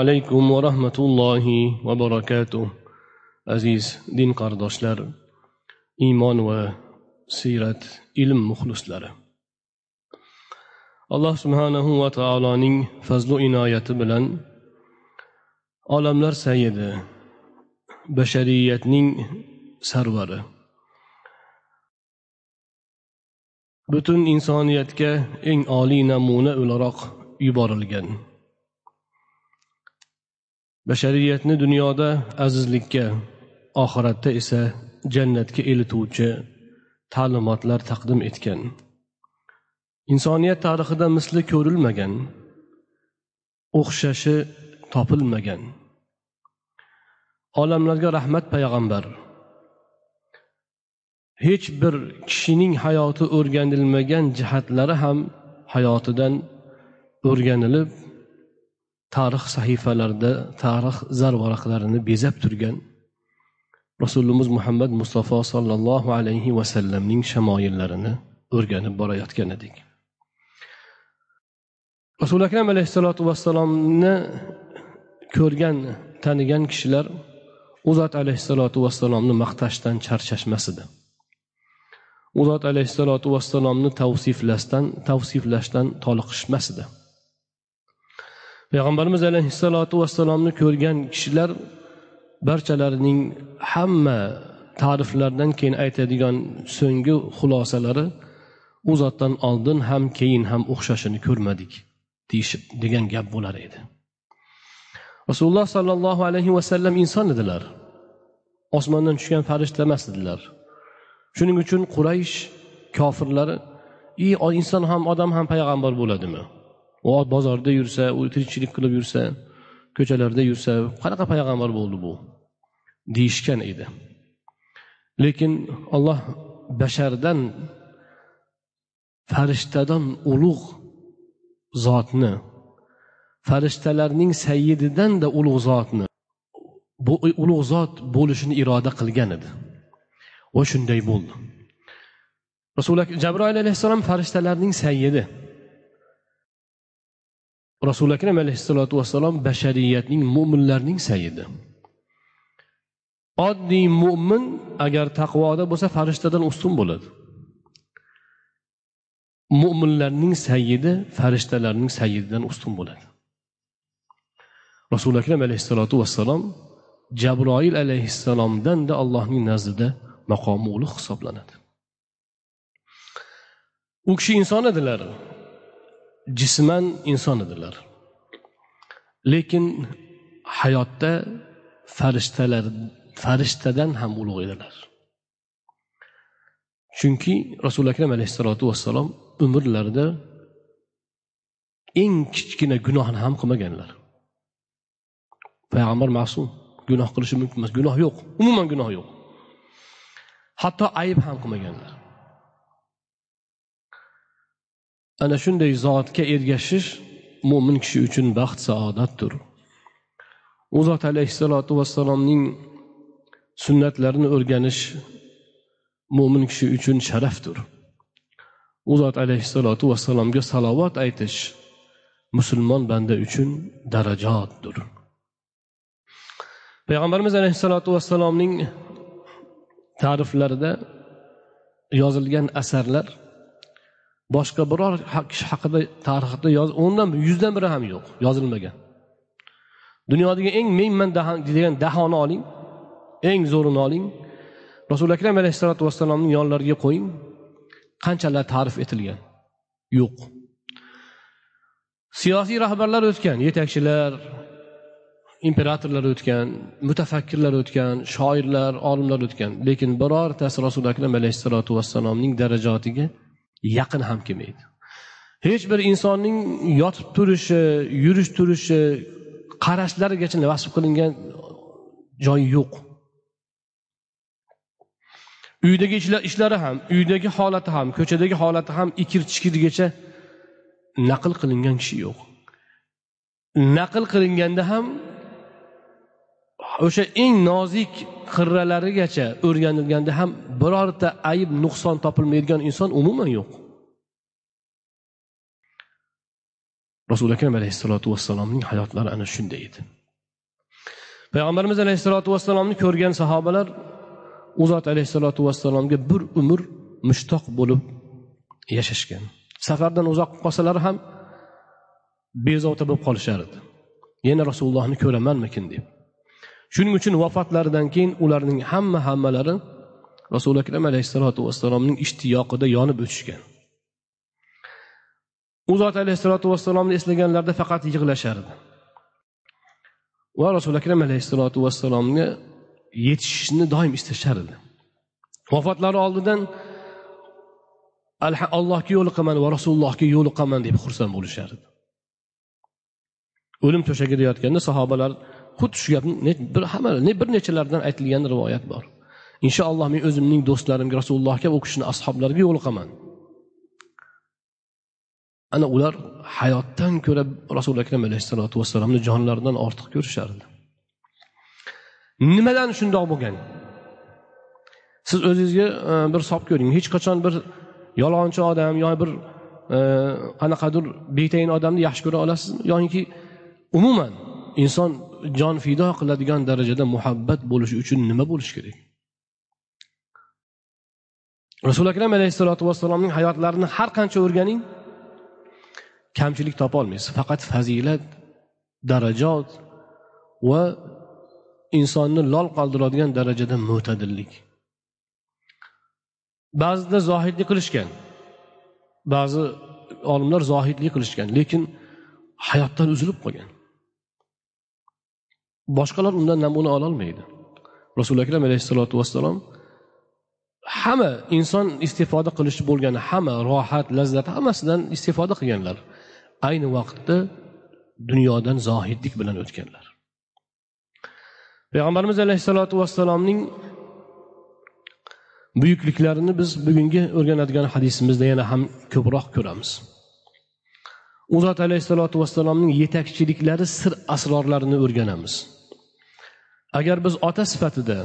alaykum va rahmatullohi va barakatuh. Aziz din qardoshlar iymon va siyrat ilm muxlislari. Alloh subhanahu va taoloning fazlu inoyati bilan olamlar sayyidi bashariyatning sarvari. Butun insoniyatga eng oliy namuna o'laroq yuborilgan. Bashariyatni dunyoda azizlikka oxiratda esa jannatga elituvchi ta'limotlar taqdim etgan. Insoniyat tarixida misli ko'rilmagan o'xshashi topilmagan. Olamlarga rahmat payg'ambar. Hech bir kishining hayoti o'rganilmagan jihatlari ham hayotidan o'rganilib tarix sahifalarida tarix zarvaraqlarini bezab turgan rasulimiz muhammad mustafa sollallohu alayhi vasallamning shamoyillarini o'rganib borayotgan edik. Rasuli akram alayhissalotu vassalomni ko'rgan tanigan kishilar u zot alayhissalotu vassalomni maqtashdan charchashmas edi. U zot alayhissalotu vassalomni tavsiflashdan tavsiflashdan toliqishmas edi. Payg'ambarimiz alayhissalotu vassalomni ko'rgan kishilar barchalarining hamma ta'riflardan keyin aytadigan so'nggi xulosalari u zotdan oldin ham keyin ham o'xshashini ko'rmadik deyishib degan gap bo'lar edi. Rasululloh sollallohu alayhi vasallam inson edilar. Osmondan tushgan farishta emas edilar. Shuning uchun quraysh kofirlari i inson ham odam ham payg'ambar bo'ladimi? Bozorda yursa u tirikchilik qilib yursa ko'chalarda yursa qanaqa payg'ambar bo'ldi bu? Deyishgan edi. Lekin olloh bashardan farishtadan ulug' zotni farishtalarning sayyididan-da ulug' zotni bu ulug' zot bo'lishini iroda qilgan edi. Va shunday bo'ldi. Rasuli jabroil alayhissalom farishtalarning sayyidi. Rasuli akram alayhissalotu vassalom bashariyatning mo'minlarning sayyidi oddiy mo'min agar taqvoda bo'lsa farishtadan ustun bo'ladi. Mo'minlarning sayyidi farishtalarning sayididan ustun bo'ladi. Rasuli akram alayhissalotu vassalom jabroil alayhissalomdanda allohning nazdida maqomi ulug' hisoblanadi. U kishi inson edilar. Jisman inson edilar. Lekin hayotda farishtalar farishtadan ham ulug' edilar. Chunki rasuli akram alayhissalotu vassalom umrlarida eng kichkina gunohni ham qilmaganlar. Payg'ambar ma'sum gunoh qilishi mumkin emas. Gunoh yo'q umuman gunoh yo'q. Hatto ayb ham qilmaganlar. Ana shunday zotga ergashish mo'min kishi uchun baxt saodatdir. U zot alayhissalotu vassalomning sunnatlarini o'rganish mo'min kishi uchun sharafdir. U zot alayhissalotu vassalomga salovat aytish musulmon banda uchun darajotdir payg'ambarimiz alayhissalotu vassalomning ta'riflarida yozilgan asarlar boshqa biror kishi haqida tarixda o'ndan yuzdan biri ham yo'q yozilmagan. Dunyodagi eng menman degan dahoni oling eng zo'rini oling. Rasuli akram alayhissalotu vassalomni yonlariga qo'ying. Qanchalar ta'rif etilgan? Yo'q. Siyosiy rahbarlar o'tgan yetakchilar imperatorlar o'tgan mutafakkirlar o'tgan shoirlar olimlar o'tgan. Lekin birortasi rasuli akram alayhissalotu vassalomning darajotiga yaqin ham kelmaydi. Hech bir insonning yotib turishi yurish turishi qarashlarigacha vasf qilingan joyi yo'q. Uydagi ishlari ham uydagi holati ham ko'chadagi holati ham ikir chikirgacha naql qilingan kishi yo'q. Naql qilinganda ham o'sha eng nozik qirralarigacha o'rganilganda ham birorta ayb nuqson topilmaydigan inson umuman yo'q. Rasuli akram alayhissalotu vassalomning hayotlari ana shunday edi. Payg'ambarimiz alayhissalotu vassalomni ko'rgan sahobalar u zot alayhissalotu vassalomga bir umr mushtoq bo'lib yashashgan. Safardan uzoq qolsalar ham bezovta bo'lib qolishar edi. Yana rasulullohni ko'ramanmikin deb. Shuning uchun vafotlaridan keyin ularning hamma hammalari rasuli akram alayhissalotu vassalomning ishtiyoqida yonib o'tishgan. U zot alayhissalotu vassalomni eslaganlarida faqat yig'lashardi. Va rasuli akram alayhissalotu vassalomga yetishishni doim istashardi vafotlari oldidan allohga yo'liqaman va rasulullohga yo'liqaman deb xursand bo'lishardi. O'lim to'shagida yotganda sahobalar xuddi shu gapni bir hamma bir nechalaridan aytilgan rivoyat bor. Inshaalloh men o'zimning do'stlarimga rasulullohga u kishini ashoblariga yo'liqaman. Ana ular hayotdan ko'ra rasuli akram alayhissalotu vassalomni jonlaridan ortiq ko'rishardi. Nimadan shundoq bo'lgan? Siz o'zingizga e, bir solib ko'ring. Hech qachon bir yolg'onchi odam yo bir e, qanaqadir betayin odamni yaxshi ko'ra olasizmi? Yoki umuman inson jon fido qiladigan darajada muhabbat bo'lishi uchun nima bo'lishi kerak? Rasuli akram alayhissalotu vassalomning hayotlarini har qancha o'rganing kamchilik topolmaysiz faqat fazilat darajot va insonni lol qoldiradigan darajada mo'tadillik. Ba'zida zohidlik qilishgan ba'zi olimlar zohidlik qilishgan lekin hayotdan uzilib qolgan. Boshqalar undan namuna ololmaydi. Rasuli akram alayhissalotu vassalom hamma inson istifoda qilishi bo'lgan hamma rohat lazzat hammasidan istifoda qilganlar. Ayni vaqtda dunyodan zohidlik bilan o'tganlar. Payg'ambarimiz alayhissalotu vassalomning buyukliklarini biz bugungi o'rganadigan hadisimizda yana ham ko'proq ko'ramiz. U zot alayhissalotu vassalomning yetakchiliklari sir asrorlarini o'rganamiz. Agar biz ota sifatida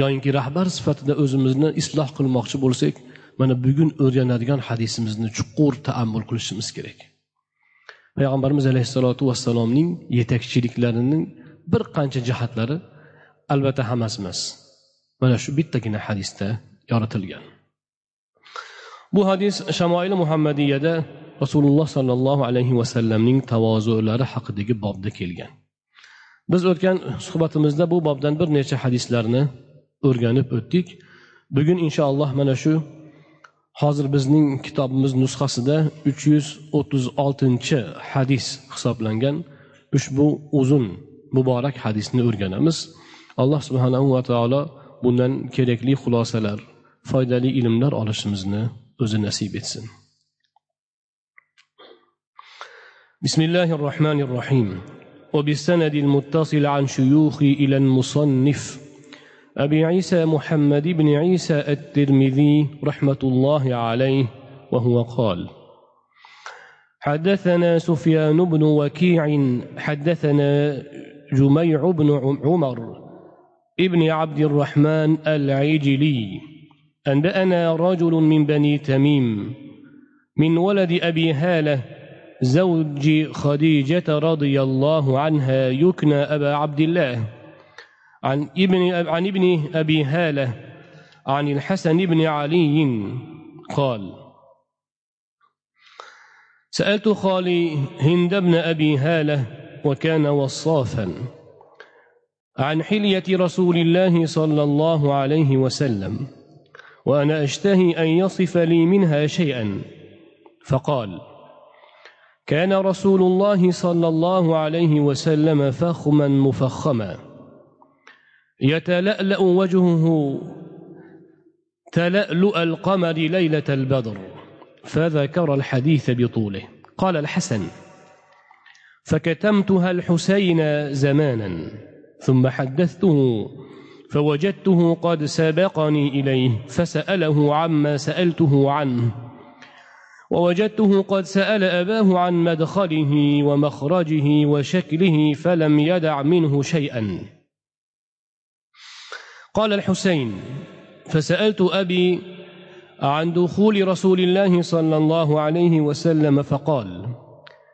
yoyinki rahbar sifatida o'zimizni isloh qilmoqchi bo'lsak mana bugun o'rganadigan hadisimizni chuqur taammul qilishimiz kerak. Payg'ambarimiz alayhissalotu vassalomning yetakchiliklarining bir qancha jihatlari albatta hammasi emas mana shu bittagina hadisda yoritilgan. Bu hadis shamoili muhammadiyada rasululloh sollallohu alayhi vasallamning tavozulari haqidagi bobda kelgan. Biz o'tgan suhbatimizda bu bobdan bir necha hadislarni o'rganib o'tdik. Bugun inshaalloh mana shu hozir bizning kitobimiz nusxasida uch yuz o'ttiz oltinchi hadis hisoblangan ushbu uzun muborak hadisni o'rganamiz. Alloh subhanahu va taolo bundan kerakli xulosalar foydali ilmlar olishimizni o'zi nasib etsin. بسم الله الرحمن الرحيم. وبالسند المتصل عن شيوخي إلى المصنف أبي عيسى محمد بن عيسى الترمذي رحمة الله عليه وهو قال حدثنا سفيان بن وكيع حدثنا جميع بن عمر ابن عبد الرحمن العجلي أنبأنا رجل من بني تميم من ولد أبي هالة زوج خديجة رضي الله عنها يكنى أبا عبد الله. عن ابن عن ابن أبي هالة عن الحسن بن علي قال سألت خالي هند بن أبي هالة وكان وصافا عن حلية رسول الله صلى الله عليه وسلم وأنا أشتهي أن يصف لي منها شيئا فقال كان رسول الله صلى الله عليه وسلم فخما مفخما. يتلألأ وجهه تلألؤ القمر ليلة البدر فذكر الحديث بطوله. قال الحسن فكتمتها الحسين زمانا ثم حدثته فوجدته قد سبقني إليه فسأله عما سألته عنه ووجدته قد سأل أباه عن مدخله ومخرجه وشكله فلم يدع منه شيئا. قال الحسين فسألت أبي عن دخول رسول الله صلى الله عليه وسلم فقال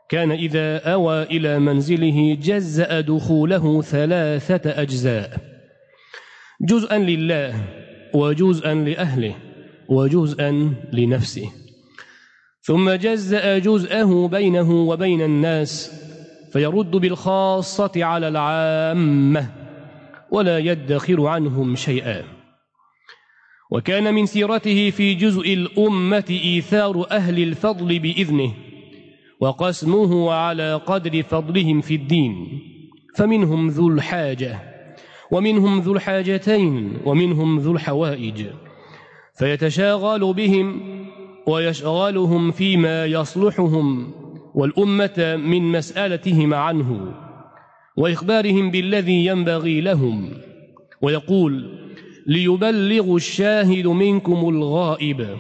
كان إذا أوى إلى منزله جزأ دخوله ثلاثة أجزاء جزءا لله وجزءا لأهله وجزءا لنفسه. ثم جزأ جزءه بينه وبين الناس فيرد بالخاصة على العامة ولا يدخر عنهم شيئا. وكان من سيرته في جزء الأمة إيثار أهل الفضل بإذنه وقسمه على قدر فضلهم في الدين فمنهم ذو الحاجة ومنهم ذو الحاجتين ومنهم ذو الحوائج فيتشاغل بهم ويشغلهم فيما يصلحهم والأمة من مسألتهم عنه وإخبارهم بالذي ينبغي لهم. ويقول ليبلغ الشاهد منكم الغائب.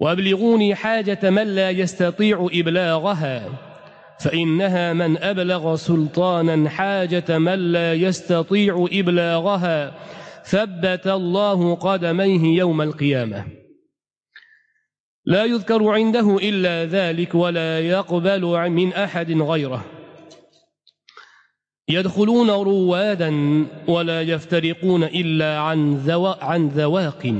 وأبلغوني حاجة من لا يستطيع إبلاغها فإنها من أبلغ سلطانا حاجة من لا يستطيع إبلاغها ثبت الله قدميه يوم القيامة. لا يذكر عنده إلا ذلك ولا يقبل من أحد غيره. يدخلون روادا ولا يفترقون إلا عن, ذو عن ذواق.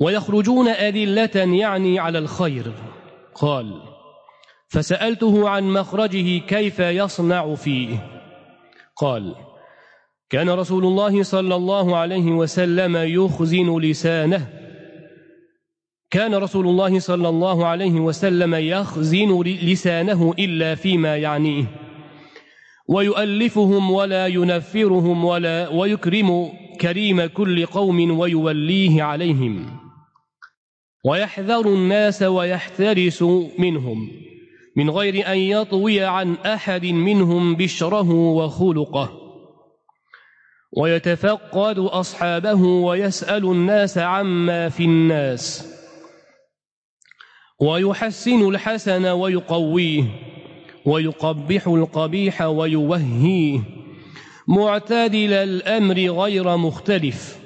ويخرجون أدلة يعني على الخير. قال فسألته عن مخرجه كيف يصنع فيه. قال كان رسول الله صلى الله عليه وسلم يخزن لسانه كان رسول الله صلى الله عليه وسلم يخزن لسانه إلا فيما يعنيه. ويؤلفهم ولا ينفرهم ولا ويكرم كريم كل قوم ويوليه عليهم. ويحذر الناس ويحترس منهم من غير أن يطوي عن أحد منهم بشره وخلقه. ويتفقد أصحابه ويسأل الناس عما في الناس. ويحسن الحسن ويقويه ويقبح القبيح ويوهيه. معتدل الأمر غير مختلف.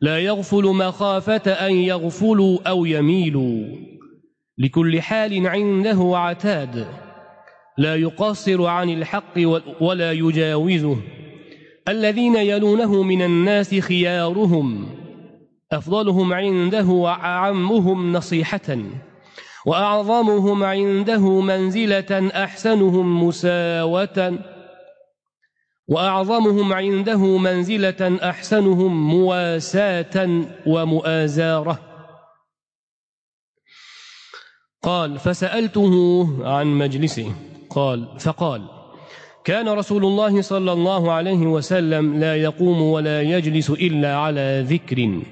لا يغفل مخافة أن يغفلوا أو يميلوا. لكل حال عنده عتاد. لا يقصر عن الحق ولا يجاوزه. الذين يلونه من الناس خيارهم. أفضلهم عنده وأعمهم نصيحة. وأعظمهم عنده منزلة أحسنهم مساوة. وأعظمهم عنده منزلة أحسنهم مواساة ومؤازارة. قال فسألته عن مجلسه. قال فقال كان رسول الله صلى الله عليه وسلم لا يقوم ولا يجلس إلا على ذكر.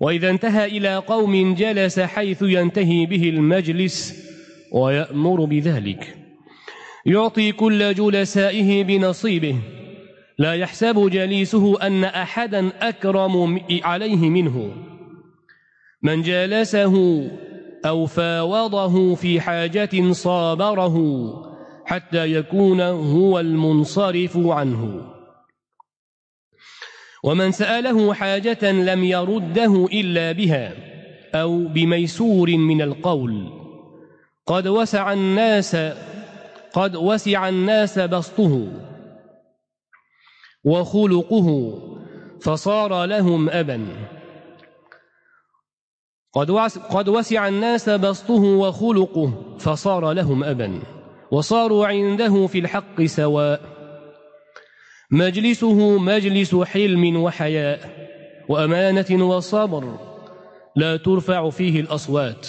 وإذا انتهى إلى قوم جلس حيث ينتهي به المجلس ويأمر بذلك. يعطي كل جلسائه بنصيبه. لا يحسب جليسه أن أحدا أكرم عليه منه. من جالسه أو فاوضه في حاجة صابره حتى يكون هو المنصرف عنه. ومن سأله حاجة لم يرده إلا بها أو بميسور من القول. قد وسع الناس قد وسع الناس بسطه وخلقه فصار لهم أبا. قد وسع الناس بسطه وخلقه فصار لهم أبا. وصاروا عنده في الحق سواء. مجلسه مجلس حلم وحياء وأمانة وصبر لا ترفع فيه الأصوات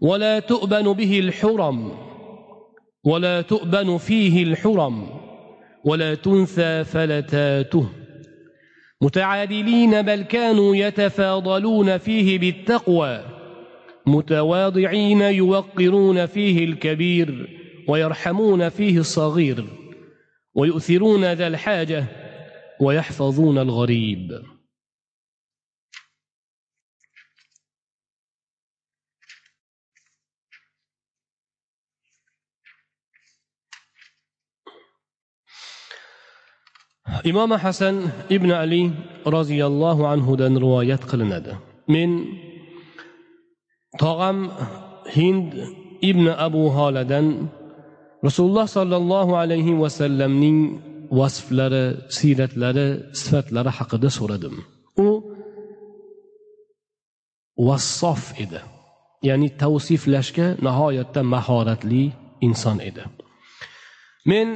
ولا تؤبن به الحرم ولا تؤبن فيه الحرم ولا تنثى فلتاته متعادلين بل كانوا يتفاضلون فيه بالتقوى متواضعين يوقرون فيه الكبير ويرحمون فيه الصغير ويؤثرون ذا الحاجة ويحفظون الغريب. إمام حسن ابن علي رضي الله عنه دان روايات قلند من طغم هند ابن أبو هالدن rasululloh sollallohu alayhi vasallamning vasflari siyratlari sifatlari haqida so'radim. U vassof edi. Ya'ni tavsiflashga nihoyatda mahoratli inson edi. Men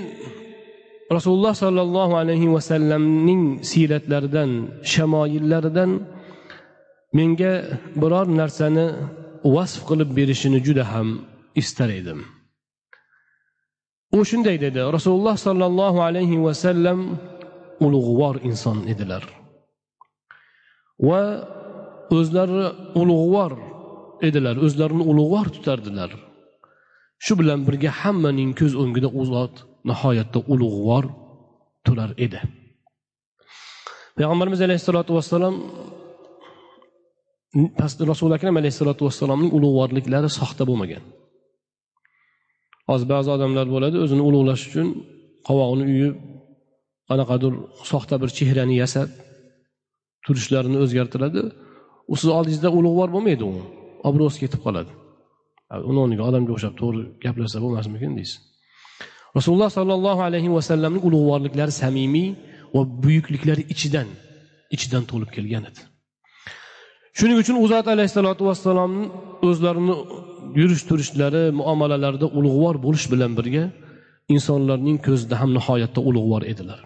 rasululloh sollallohu alayhi vasallamning siyratlaridan shamoyillaridan menga biror narsani vasf qilib berishini juda ham istar edim. U shunday dedi rasululloh sollallohu alayhi vasallam ulug'vor inson edilar. Va o'zlari ulug'vor edilar o'zlarini ulug'vor tutardilar. Shu bilan birga hammaning ko'z o'ngida u zot nihoyatda ulug'vor turar edi. Payg'ambarimiz alayhissalotu vassalom pastda rasuli akram alayhissalotu vassalomning ulug'vorliklari soxta bo'lmagan. Hozir ba'zi odamlar bo'ladi o'zini ulug'lash uchun qovog'ini uyib qanaqadir soxta bir chehrani yasab turishlarini o'zgartiradi. U sizni oldingizda ulug'vor bo'lmaydi u. Obro'si ketib qoladi. Uni o'rniga odamga o'xshab to'g'ri gaplashsa bo'lmasmikin deysiz. Rasululloh sollallohu alayhi vasallamni ulug'vorliklari samimiy va buyukliklari ichidan ichidan to'lib kelgan edi. Shuning uchun u zot alayhissalotu vassalomni o'zlarini yurish turishlari muomalalarida ulug'vor bo'lish bilan birga insonlarning ko'zida ham nihoyatda ulug'vor edilar.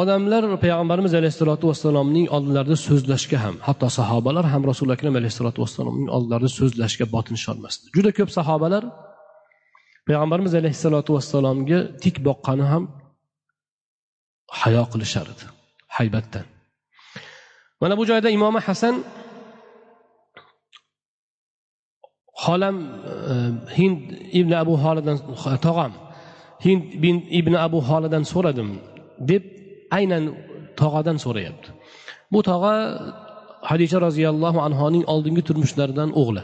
Odamlar payg'ambarimiz alayhissalotu vassalomning oldilarida so'zlashga ham hatto sahobalar ham rasuli akram alayhissalotu vassalomning oldinlarida so'zlashga botinisholmasdi juda ko'p sahobalar payg'ambarimiz alayhissalotu vassalomga tik boqqani ham hayo qilishar edi haybatdan. Mana bu joyda imomi hasan xolam e, hind ibn abu holidan tog'am hind ibn abu holidan so'radim deb aynan tog'adan so'rayapti. Bu tog'a hadisha roziyallohu anhoning oldingi turmushlaridan o'g'li.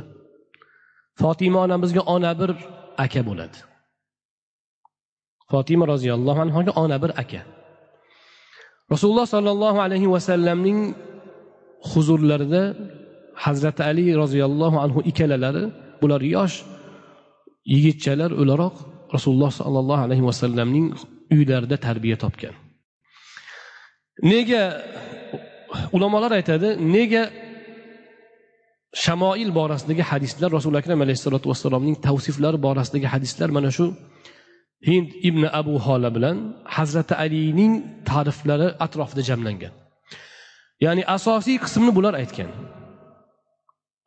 Fotima onamizga ona bir aka bo'ladi. Fotima roziyallohu anhoga ona bir aka. Rasululloh sollallohu alayhi vasallamning huzurlarida hazrati ali roziyallohu anhu ikkalalari bular yosh yigitchalar o'laroq rasululloh sollallohu alayhi vasallamning uylarida tarbiya topgan. Nega ulamolar aytadi nega shamoil borasidagi hadislar rasuli akram alayhissalotu vassalomning tavsiflari borasidagi hadislar mana shu hind ibn abu hola bilan hazrati alining ta'riflari atrofida jamlangan. Ya'ni asosiy qismni bular aytgan.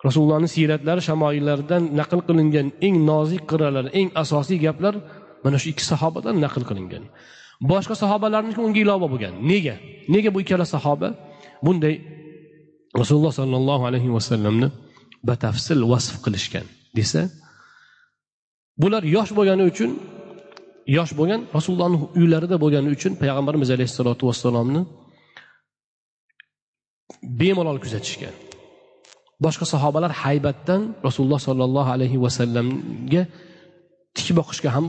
Rasulullohni siyratlari shamoillaridan naql qilingan eng nozik qirralar eng asosiy gaplar mana shu ikki sahobadan naql qilingan. Boshqa sahobalarniki unga ilova bo'lgan. Nega? Nega bu ikkala sahoba? Bunday rasululloh sollallohu alayhi vasallamni batafsil vasf qilishgan desa bular yosh bo'lgani uchun yosh bo'lgan rasulullohni uylarida bo'lgani uchun payg'ambarimiz alayhissalotu vassalomni bemalol kuzatishgan. Boshqa sahobalar haybatdan rasululloh sollallohu alayhi vasallamga tik boqishga ham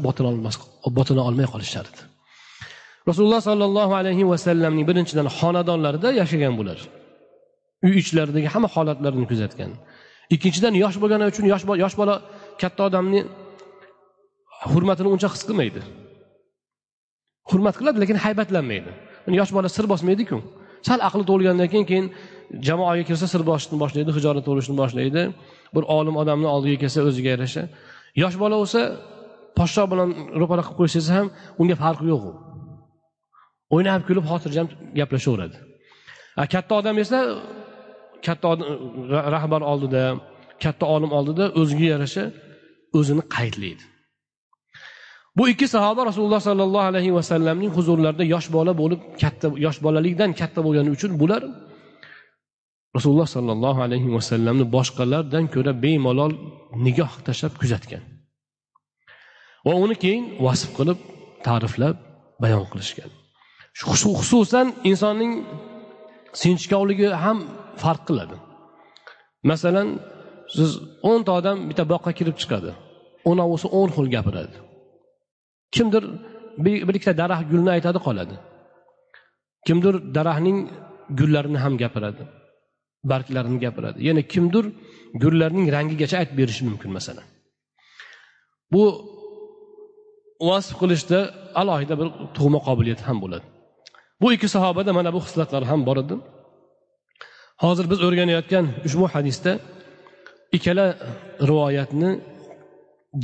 botina olmay qolishardi. Rasululloh sollallohu alayhi vasallamning birinchidan xonadonlarida yashagan bular. Uy ichlaridagi hamma holatlarini kuzatgan. Ikkinchidan yosh bo'lgani uchun yosh yosh bola katta odamni hurmatini uncha his qilmaydi. Hurmat qiladi lekin haybatlanmaydi. Yosh bola sir bosmaydiku. Sal aqli to'lgandan keyin keyin jamoaga kirsa sir boshlaydi hijolat bo'lishni boshlaydi. Bir olim odamni oldiga kelsa o'ziga yarasha. Yosh bola bo'lsa poshsho bilan ro'para qilib qo'ysangiz ham unga farqi yo'q u. O'ynab kulib xotirjam gaplashaveradi. Katta odam esa katta rahbar oldida katta olim oldida o'ziga yarasha o'zini qaydlaydi. Bu ikki sahoba rasululloh sollallohu alayhi vasallamning huzurlarida yosh bola bo'lib katta yosh bolalikdan katta bo'lgani uchun bular rasululloh sollallohu alayhi vasallamni boshqalardan ko'ra bemalol nigoh tashlab kuzatgan. Va uni keyin vasf qilib ta'riflab bayon qilishgan. Xususan insonning sinchkovligi ham farq qiladi. Masalan siz o'nta odam bitta boqqa kirib chiqadi. O'novisi o'n xil gapiradi. Kimdir bir ikkita daraxt gulni aytadi qoladi. Kimdir daraxtning gullarini ham gapiradi. Barglarini gapiradi. Yana kimdir gullarning rangigacha aytib berishi mumkin masalan. Bu vasf qilishda alohida bir tug'ma qobiliyati ham bo'ladi. Bu ikki sahobada mana bu xislatlar ham bor edi. Hozir biz o'rganayotgan ushbu hadisda ikkala rivoyatni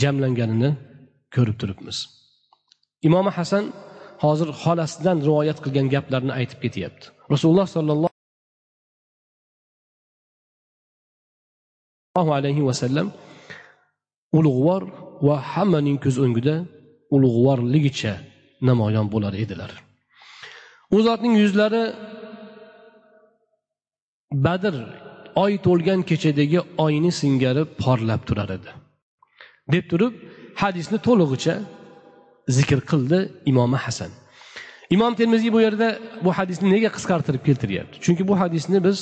jamlanganini ko'rib turibmiz. Imom hasan hozir xolasidan rivoyat qilgan gaplarni aytib ketyapti. Rasululloh sollallohu alayhi vasallam ulug'vor va hammaning ko'z o'ngida ulug'vorligicha namoyon bo'lar edilar. U zotning yuzlari badr oy to'lgan kechadagi oyni singari porlab turar edi. Deb turib hadisni to'lig'icha zikr qildi imomi hasan. Imom termiziy bu yerda bu hadisni nega qisqartirib keltiryapti? Chunki bu hadisni biz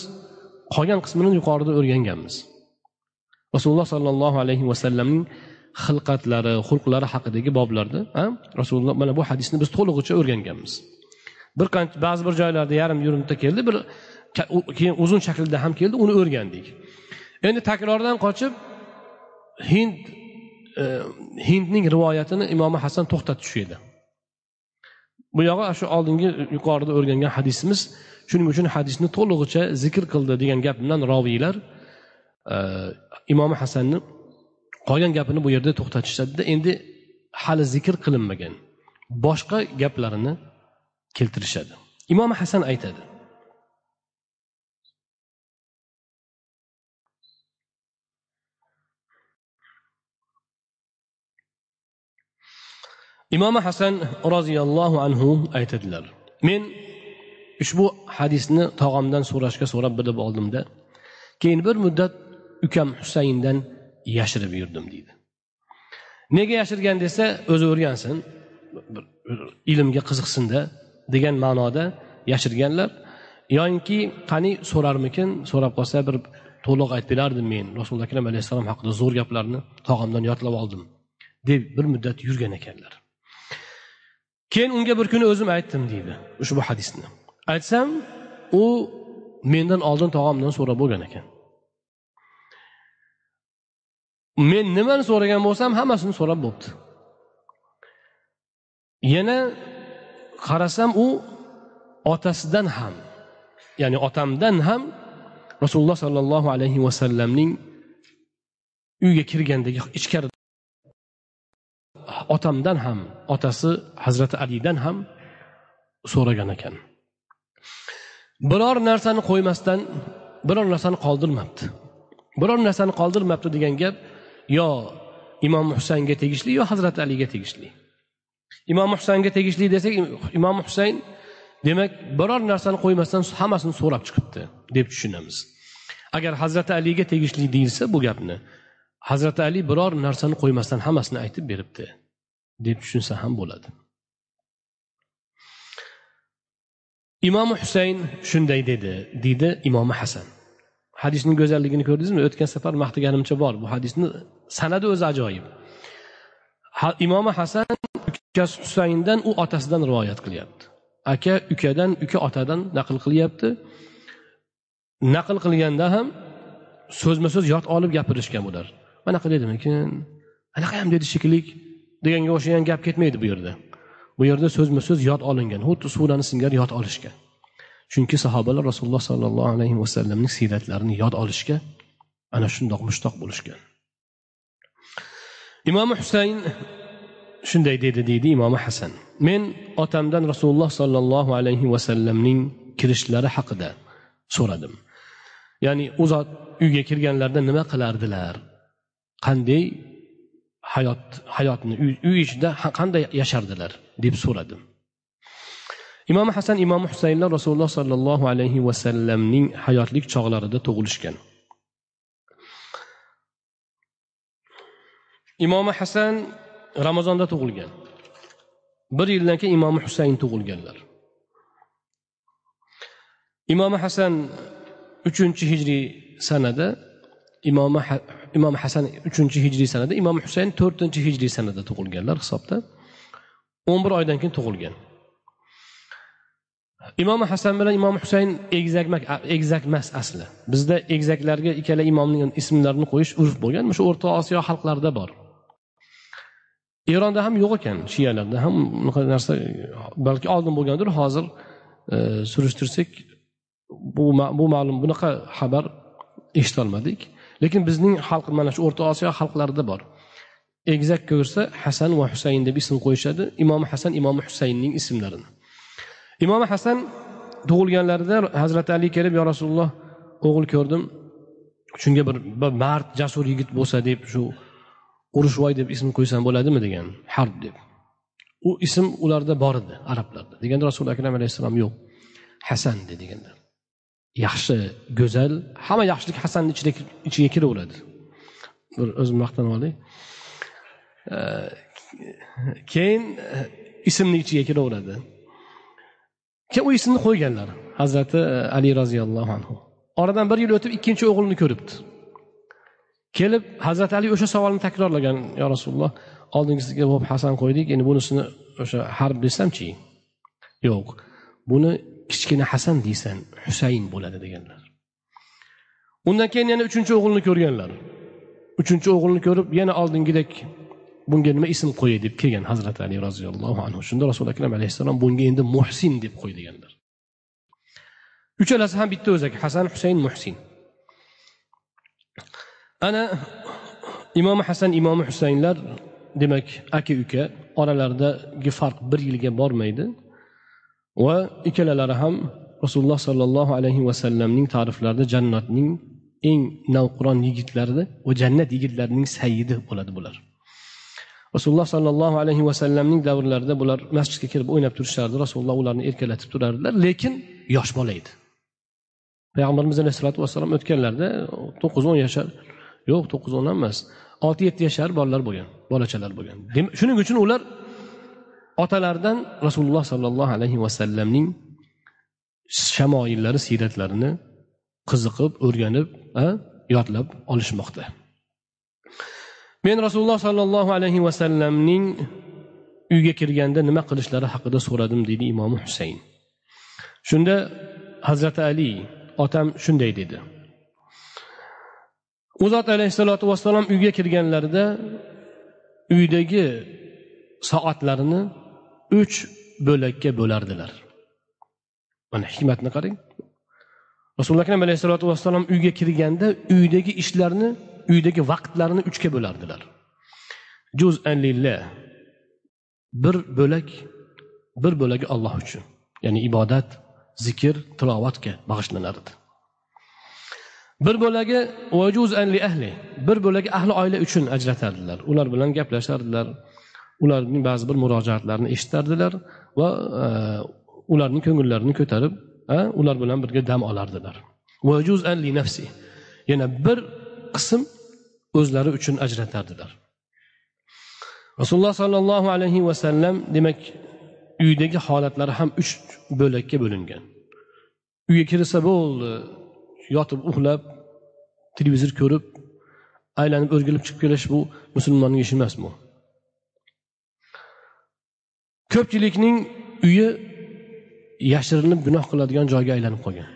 qolgan qismini yuqorida o'rganganmiz. Rasululloh sollallohu alayhi vasallamning xilqatlari xulqlari haqidagi boblarda rasululloh mana bu hadisni biz to'lig'icha o'rganganmiz. Bir qancha ba'zi bir joylarda yarim yurimta keldi bir keyin uzun shaklda ham keldi uni o'rgandik. Endi takrordan qochib hind e, hindning rivoyatini imomi hasan to'xtatib tushirdi bu yog'i shu oldingi yuqorida o'rgangan hadisimiz shuning uchun hadisni to'lig'icha zikr qildi degan gap bilan roviylar. Imom hasanni qolgan gapini bu yerda to'xtatishadida endi hali zikr qilinmagan boshqa gaplarini keltirishadi. Imom hasan aytadi imom hasan roziyallohu anhu aytadilar men ushbu hadisni tog'amdan so'rashga so'rab bilib oldimda keyin bir muddat ukam husayndan yashirib yurdim deydi. Nega yashirgan desa o'zi o'rgansin ilmga qiziqsinda degan ma'noda yashirganlar yoyinki qani so'rarmikin so'rab qolsa bir to'liq aytib berardim men rasululloh akram alayhissalom haqida zo'r gaplarni tog'amdan yodlab oldim deb bir muddat yurgan ekanlar. Keyin unga bir kuni o'zim aytdim deydi ushbu hadisni. Aytsam u mendan oldin tog'amdan so'rab bo'lgan ekan. Men nimani so'ragan bo'lsam hammasini so'rab bo'libdi yana qarasam u otasidan ham ya'ni otamdan ham rasululloh sollallohu alayhi vasallamning uyga kirgandagi ichkari otamdan ham otasi hazrati alidan ham so'ragan ekan. Biror narsani qo'ymasdan biror narsani qoldirmabdi. Biror narsani qoldirmabdi degan gap yo imom husaynga tegishli yo hazrati aliga tegishli. Imom husaynga tegishli desak imom husayn demak biror narsani qo'ymasdan hammasini so'rab chiqibdi deb tushunamiz. Agar hazrati aliga tegishli deyilsa bu gapni hazrati ali biror narsani qo'ymasdan hammasini aytib beribdi deb tushunsa ham bo'ladi. Imom husayn shunday dedi deydi imomi hasan. Hadisning go'zalligini ko'rdingizmi o'tgan safar maqtaganimcha bor bu hadisni. Sanadi o'zi ajoyib. Imomi hasan ukasi husayndan u otasidan rivoyat qilyapti. Aka ukadan uka otadan naql qilyapti. Naql qilganda ham so'zma so'z yod olib gapirishgan bular. Manaqa dedimikin anaqa ham dedi shekilli deganga o'xshagan gap ketmaydi bu yerda. Bu yerda so'zma so'z yod olingan xuddi surani singari yod olishgan. Chunki sahobalar rasululloh sollallohu alayhi vasallamning siyratlarini yod olishga ana shundoq mushtoq bo'lishgan. Imom husayn shunday dedi deydi imom hasan. Men otamdan rasululloh sollallohu alayhi vasallamning kirishlari haqida so'radim. Ya'ni u zot uyga kirganlarida nima qilardilar? Qanday hayot hayotni uy ichida qanday yashardilar? deb so'radim. Imom hasan imom husaynlar rasululloh sollallohu alayhi vasallamning hayotlik chog'larida tug'ilishgan. Imom hasan ramazonda tug'ilgan. Bir yildan keyin imom husayn tug'ilganlar. Imom hasan uchinchi hijriy sanada imom imom hasan uchinchi hijriy sanada imom husayn to'rtinchi hijriy sanada tug'ilganlar hisobda. o'n bir oydan keyin tug'ilgan. Imom hasan bilan imom husayn egzakmak egzak emas asli. Bizda egzaklarga ikkala imomning ismlarini qo'yish urf bo'lgan. Shu o'rta osiyo xalqlarida bor. Eronda ham yo'q ekan shiyalarda. Ham unaqa narsa balki oldin bo'lgandir. Hozir e, surishtirsak bu bu ma'lum bunaqa xabar eshitolmadik lekin bizning xalq mana shu o'rta osiyo xalqlarida bor. Egizak ko'rsa hasan va husayn deb ism qo'yishadi. Imom hasan imom husaynning ismlarini. Imom hasan tug'ilganlarida hazrati ali kelib yo rasululloh o'g'il ko'rdim shunga bir, mard jasur yigit bo'lsa deb shu urushvoy deb ism qo'ysam bo'ladimi? degan harb deb. U ism ularda bor edi arablarda. Deganda rasuli akram alayhissalom yo'q hasan de deganda. Yaxshi go'zal hamma yaxshilik hasanni ichiga kiraveradi. Bir o'zim maqtanib olay. Keyin e, ismni ichiga kiraveradi. Keyin u qo'yganlar. Hazrati e, ali roziyallohu anhu. Oradan bir yil o'tib ikkinchi o'g'lini ko'ribdi. Kelib hazrati ali o'sha savolni takrorlagan yo rasululloh oldingisiga bo'lib hasan qo'ydik endi bunisini o'sha harb desamchi yo'q buni kichkina hasan deysan husayn bo'ladi deganlar. Undan keyin yana uchinchi o'g'ilni ko'rganlar. Uchinchi o'g'ilni ko'rib yana oldingidek bunga nima ism qo'yay deb kelgan hazrati ali roziyallohu anhu. Shunda rasuli akram alayhissalom bunga endi muhsin deb qo'y deganlar. Uchalasi ham bitta o'zak hasan husayn muhsin. Ana imom hasan imom husaynlar demak aka uka oralaridagi farq bir yilga bormaydi. Va ikkalalari ham rasululloh sollallohu alayhi vasallamning ta'riflarida jannatning eng navqiron yigitlari va jannat yigitlarining sayyidi bo'ladi bular. Rasululloh sollallohu alayhi vasallamning davrlarida bular masjidga kirib o'ynab turishardi. Rasululloh ularni erkalatib turardilar lekin yosh bola edi. Payg'ambarimiz alayhissalotu vassalom o'tganlarida to'qqiz o'n yashar. Yo'q to'qqiz o'n ham emas olti yetti yashar bolalar bo'lgan bolachalar bo'lgan. Shuning uchun ular otalaridan rasululloh sollallohu alayhi vasallamning shamoillari siyratlarini qiziqib o'rganib yodlab olishmoqda. Men rasululloh sollallohu alayhi vasallamning uyga kirganda nima qilishlari haqida so'radim deydi imomi husayn. Shunda hazrati ali otam shunday dedi. U zot alayhissalotu vassalom uyga kirganlarida uydagi soatlarini uch bo'lakka bo'lardilar. Mana hikmatni qarang. Rasululloh akram alayhissalotu vassalom uyga kirganda uydagi ishlarni uydagi vaqtlarini uchga bo'lardilar. Juz lillah. Bir bo'lak bir bo'lagi olloh uchun. Ya'ni ibodat zikr tilovatga bag'ishlanardi. Bir bo'lagi li ahli. Bir bo'lagi ahli oila uchun ajratardilar. Ular bilan gaplashardilar. Ularning ba'zi bir murojaatlarini eshitardilar va e, ularning ko'ngillarini ko'tarib e, ular bilan birga dam olardilar. Yana bir qism o'zlari uchun ajratardilar. Rasululloh sollallohu alayhi vasallam demak uydagi holatlari ham uch bo'lakka bo'lingan. Uyga kirsa bo'ldi yotib uxlab televizor ko'rib aylanib o'rgilib chiqib kelish bu musulmonning ishi emas bu. Ko'pchilikning uyi yashirinib gunoh qiladigan joyga aylanib qolgan.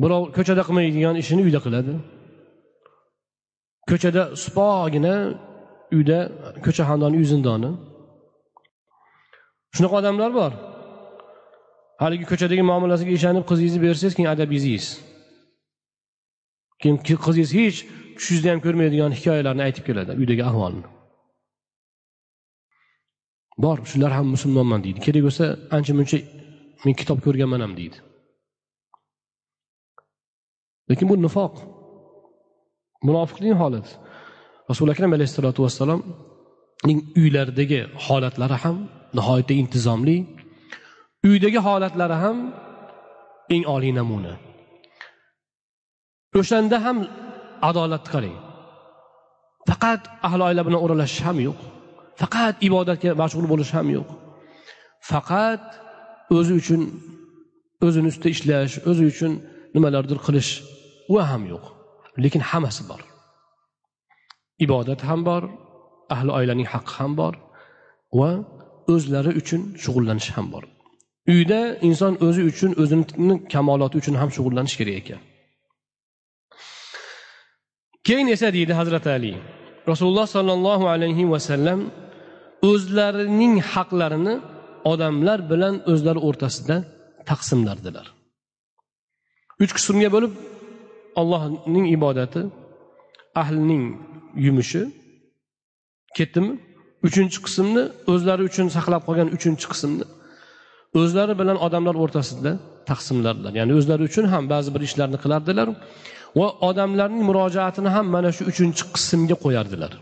Birov ko'chada qilmaydigan ishini uyda qiladi. Ko'chada supogina uyda ko'cha xandoni uy zindoni. Shunaqa odamlar bor. Haligi ko'chadagi muomalasiga ishonib qizingizni bersangiz keyin adabingizni yeysiz keyin qizingiz hech tushingizda ham ko'rmaydigan hikoyalarni aytib keladi uydagi ahvolni. Bor shular ham musulmonman deydi. Kerak bo'lsa ancha muncha men kitob ko'rganman ham deydi. Lekin bu nifoq. Munofiqlik holati. Rasuli akram alayhissalotu vassalomning uylaridagi holatlari ham nihoyatda intizomli. Uydagi holatlari ham eng oliy namuna. O'shanda ham adolatni qarang. Faqat ahli oila bilan o'ralashish ham yo'q. Faqat ibodatga mashg'ul bo'lish ham yo'q. Faqat o'zi uchun o'zini ustida ishlash o'zi uchun nimalardir qilish u ham yo'q lekin hammasi bor. Ibodat ham bor ahli oilaning haqqi ham bor va o'zlari uchun shug'ullanish ham bor. Uyda inson o'zi uchun o'zini kamoloti uchun ham shug'ullanish kerak ekan. Keyin esa deydi hazrati ali rasululloh sollallohu alayhi vasallam o'zlarining haqlarini odamlar bilan o'zlari o'rtasida taqsimlardilar. Uch qismga bo'lib allohning ibodati ahlining yumushi ketdimi? Uchinchi qismni o'zlari uchun saqlab qolgan uchinchi qismni o'zlari bilan odamlar o'rtasida taqsimlardilar. Ya'ni o'zlari uchun ham ba'zi bir ishlarni qilardilar va odamlarning murojaatini ham mana shu uchinchi qismga qo'yardilar.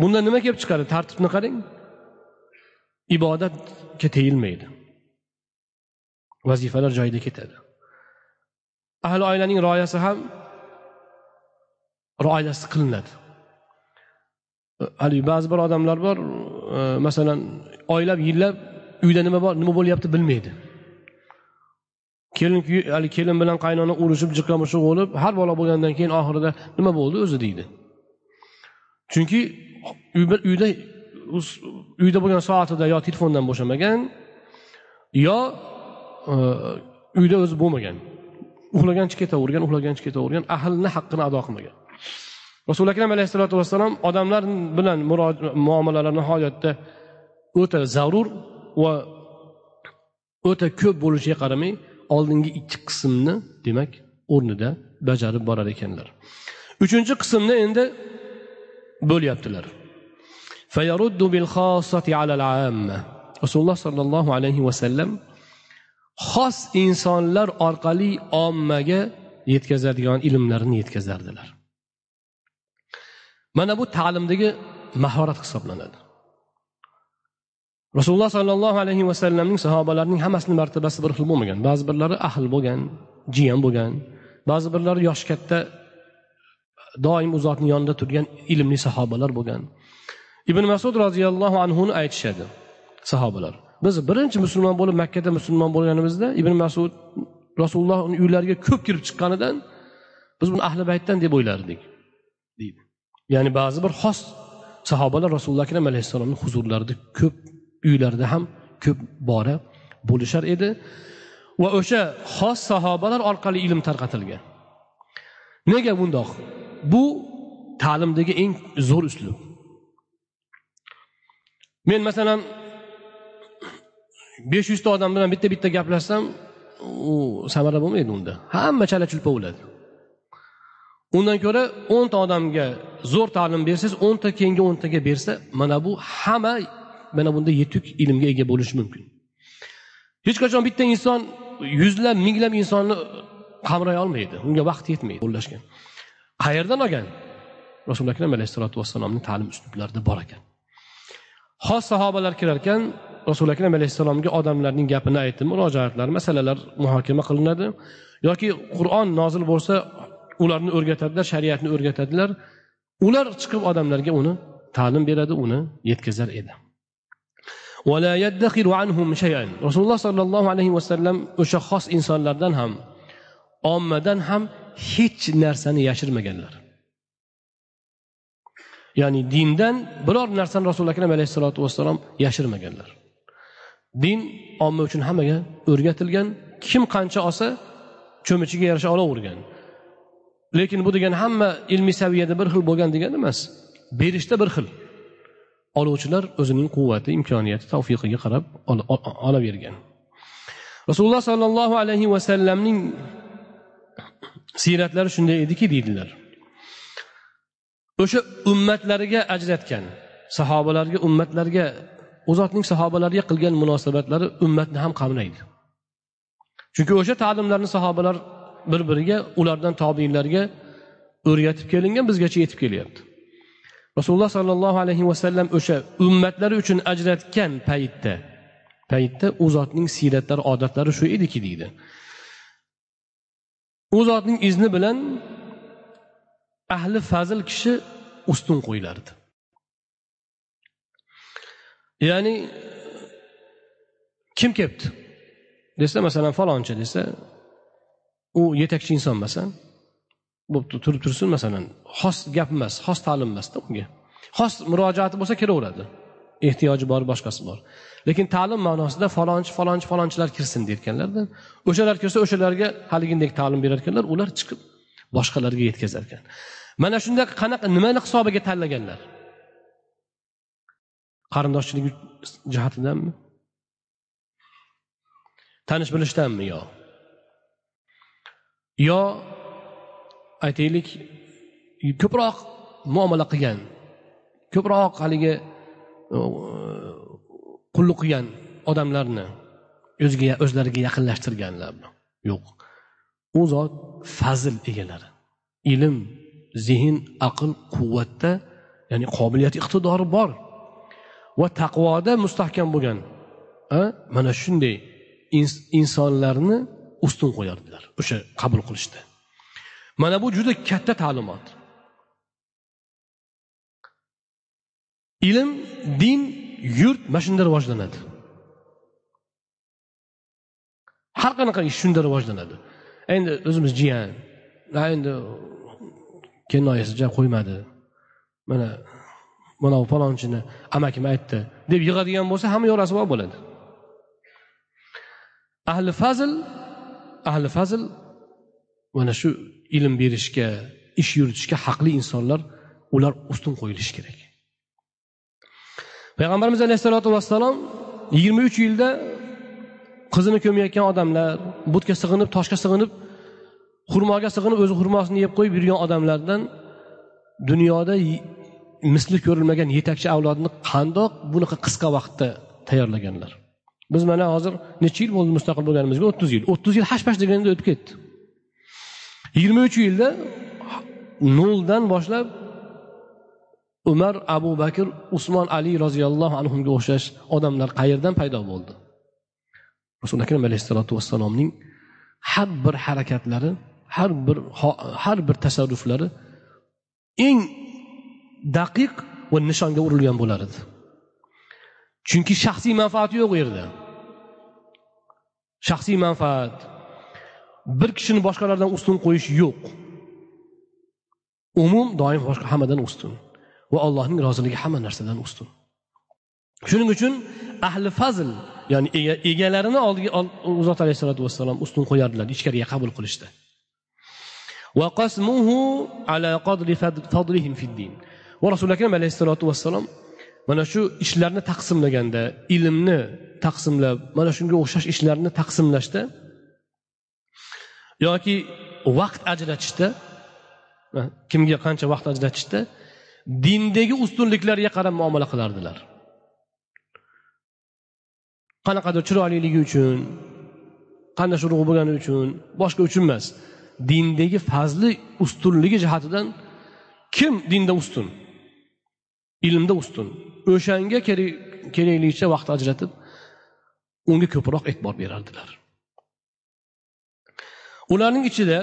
Bundan nima kelib chiqadi? Tartibni qarang. Ibodatga tegilmaydi vazifalar joyida ketadi. Ahli oilaning rioyasi ham rioyasi qilinadi. Haligi ba'zi bir odamlar bor e, masalan oylab yillab uyda nima bor nima bo'lyapti bilmaydi. Kelin haligi kelin bilan qaynona urushib jiqqa mushuq bo'lib har bola bo'lgandan keyin oxirida nima bo'ldi o'zi deydi. Chunki uyda uyda bo'lgan soatida yo telefondan bo'shamagan yo e, uyda o'zi bo'lmagan. Uxlagancha ketavergan uxlagancha ketavergan ahlni haqqini ado qilmagan. Rasuli akram alayhissalotu vassalom odamlar bilan muomalalar nihoyatda o'ta zarur va o'ta ko'p bo'lishiga qaramay oldingi ikki qismni demak o'rnida bajarib borar ekanlar. Uchinchi qismni endi bo'lyaptilar. Rasululloh sollallohu alayhi vasallam xos insonlar orqali ommaga yetkazadigan ilmlarni yetkazardilar. Mana bu ta'limdagi mahorat hisoblanadi. Rasululloh sollallohu alayhi vasallamning sahobalarining hammasini martabasi bir xil bo'lmagan. Ba'zi birlari ahl bo'lgan jiyan bo'lgan. Ba'zi birlari yoshi katta doim u zotni yonida turgan ilmli sahobalar bo'lgan. Ibn masud roziyallohu anhuni aytishadi sahobalar. Biz birinchi musulmon bo'lib makkada musulmon bo'lganimizda ibn masud rasululloh uylariga ko'p kirib chiqqanidan biz buni ahli baytdan deb o'ylardik deydi. Ya'ni ba'zi bir xos sahobalar rasululloh akram alayhissalomni huzurlarida ko'p uylarida ham ko'p bora bo'lishar edi. Va o'sha xos sahobalar orqali ilm tarqatilgan. Nega bundoq? Bu ta'limdagi eng zo'r uslub. Men masalan besh yuzta odam bilan bitta bitta gaplashsam u samara bo'lmaydi unda. Hamma chala chulpa bo'ladi. Undan ko'ra o'nta odamga zo'r ta'lim bersangiz o'nta keyingi o'ntaga bersa mana bu hamma mana bunda yetuk ilmga ega bo'lishi mumkin. Hech qachon bitta inson yuzlab minglab insonni qamray olmaydi unga vaqt yetmaydi qo'llashga qayerdan olgan? Rasuli akram alayhissalotu vassalomni ta'lim uslublarida bor ekan. Xos sahobalar kirar ekan rasuli akram alayhissalomga odamlarning gapini aytdi murojaatlar masalalar muhokama qilinadi. Yoki qur'on nozil bo'lsa ularni o'rgatadilar shariatni o'rgatadilar. Ular chiqib odamlarga uni ta'lim beradi uni yetkazar edi. Rasululloh sollallohu alayhi vasallam o'sha xos insonlardan ham ommadan ham hech narsani yashirmaganlar. Ya'ni dindan biror narsani rasuli akram alayhissalotu vassalom yashirmaganlar. Din omma uchun hammaga o'rgatilgan. Kim qancha olsa cho'michiga yarasha olavergan. Lekin bu degani hamma ilmiy saviyada bir xil bo'lgan degani emas. Berishda bir xil. Oluvchilar o'zining quvvati imkoniyati tavfiqiga qarab olavergan. Rasululloh sollallohu alayhi vasallamning siyratlari shunday ediki deydilar. O'sha ummatlariga ajratgan sahobalarga ummatlarga u zotning sahobalarga qilgan munosabatlari ummatni ham qamraydi. Chunki o'sha ta'limlarni sahobalar bir biriga ulardan tobiinlarga o'rgatib kelingan bizgacha yetib kelyapti. Rasululloh sollallohu alayhi vasallam o'sha ummatlari uchun ajratgan paytda paytda u zotning siyratlari odatlari shu ediki deydi. U zotning izni bilan ahli fazil kishi ustun qo'yilardi ya'ni kim kelibdi desa masalan falonchi desa u yetakchi inson emas bo'pti turib tursin masalan xos gap emas xos ta'lim emasda unga. Xos murojaati bo'lsa kiraveradi ehtiyoji bor boshqasi bor. Lekin ta'lim ma'nosida falonchi falonchi falonchilar kirsin deyotganlarda o'shalar kirsa o'shalarga haligidek ta'lim berar ekanlar ular chiqib boshqalarga yetkazar ekan mana shunda qanaqa nimani hisobiga tanlaganlar? Qarindoshchilik jihatidanmi? Tanish bilishdanmi yo? Yo aytaylik ko'proq muomala qilgan ko'proq haligi e, qulluq qilgan odamlarni o'ziga o'zlariga yaqinlashtirganlarmi yo'q. U zot fazl egalari. Ilm zehn aql quvvatda ya'ni qobiliyat iqtidori bor. Va taqvoda mustahkam bo'lgan mana shunday insonlarni ustun qo'yardilar. O'sha qabul qilishda. Mana bu juda katta ta'limot. Ilm din yurt mana shunda rivojlanadi. Har qanaqa ish shunda rivojlanadi. Endi o'zimiz jiyan. Endi kennoyisiga qo'ymadi. Mana mana palonchini amakim aytdi deb yig'adigan bo'lsa hamma yoq rasvo bo'ladi. Ahli fazl ahli fazl mana shu ilm berishga ish yuritishga haqli insonlar ular ustun qo'yilishi kerak. Payg'ambarimiz alayhissalotu vassalom yigirma uch yilda qizini ko'mayotgan odamlar butga sig'inib toshga sig'inib xurmoga sig'inib o'zi xurmosini yeb qo'yib yurgan odamlardan dunyoda misli ko'rilmagan yetakchi avlodni qandoq bunaqa qisqa vaqtda tayyorlaganlar. Biz mana hozir necha yil bo'ldi mustaqil bo'lganimizga? o'ttiz yil. o'ttiz yil hash pash deganda o'tib ketdi. Yigirma uch yilda noldan boshlab umar abu bakr usmon ali roziyallohu anhuga o'xshash odamlar qayerdan paydo bo'ldi? Rasuli akram alayhissalotu vassalomning har bir harakatlari har bir har bir tasarruflari eng daqiq va nishonga urilgan bo'lar edi. Chunki shaxsiy manfaati yo'q u yerda. Shaxsiy manfaat. Bir kishini boshqalardan ustun qo'yish yo'q. Umum doim boshqa hammadan ustun va allohning roziligi hamma narsadan ustun. Shuning uchun ahli fazl ya'ni egalarini oldiga zot alayhissalotu vassalom ustun qo'yardilar ichkariga qabul qilishda va rasuli akram alayhissalotu vassalom mana shu ishlarni taqsimlaganda ilmni taqsimlab mana shunga o'xshash ishlarni taqsimlashda yoki vaqt ajratishda kimga qancha vaqt ajratishda dindagi ustunliklarga qarab muomala qilardilar. Qanaqadir chiroyliligi uchun qanday urug' bo'lgani uchun boshqa uchun emas dindagi fazli ustunligi jihatidan kim dinda ustun? Ilmda ustun. O'shanga kerakligicha vaqt ajratib unga ko'proq e'tibor berardilar. Ularning ichida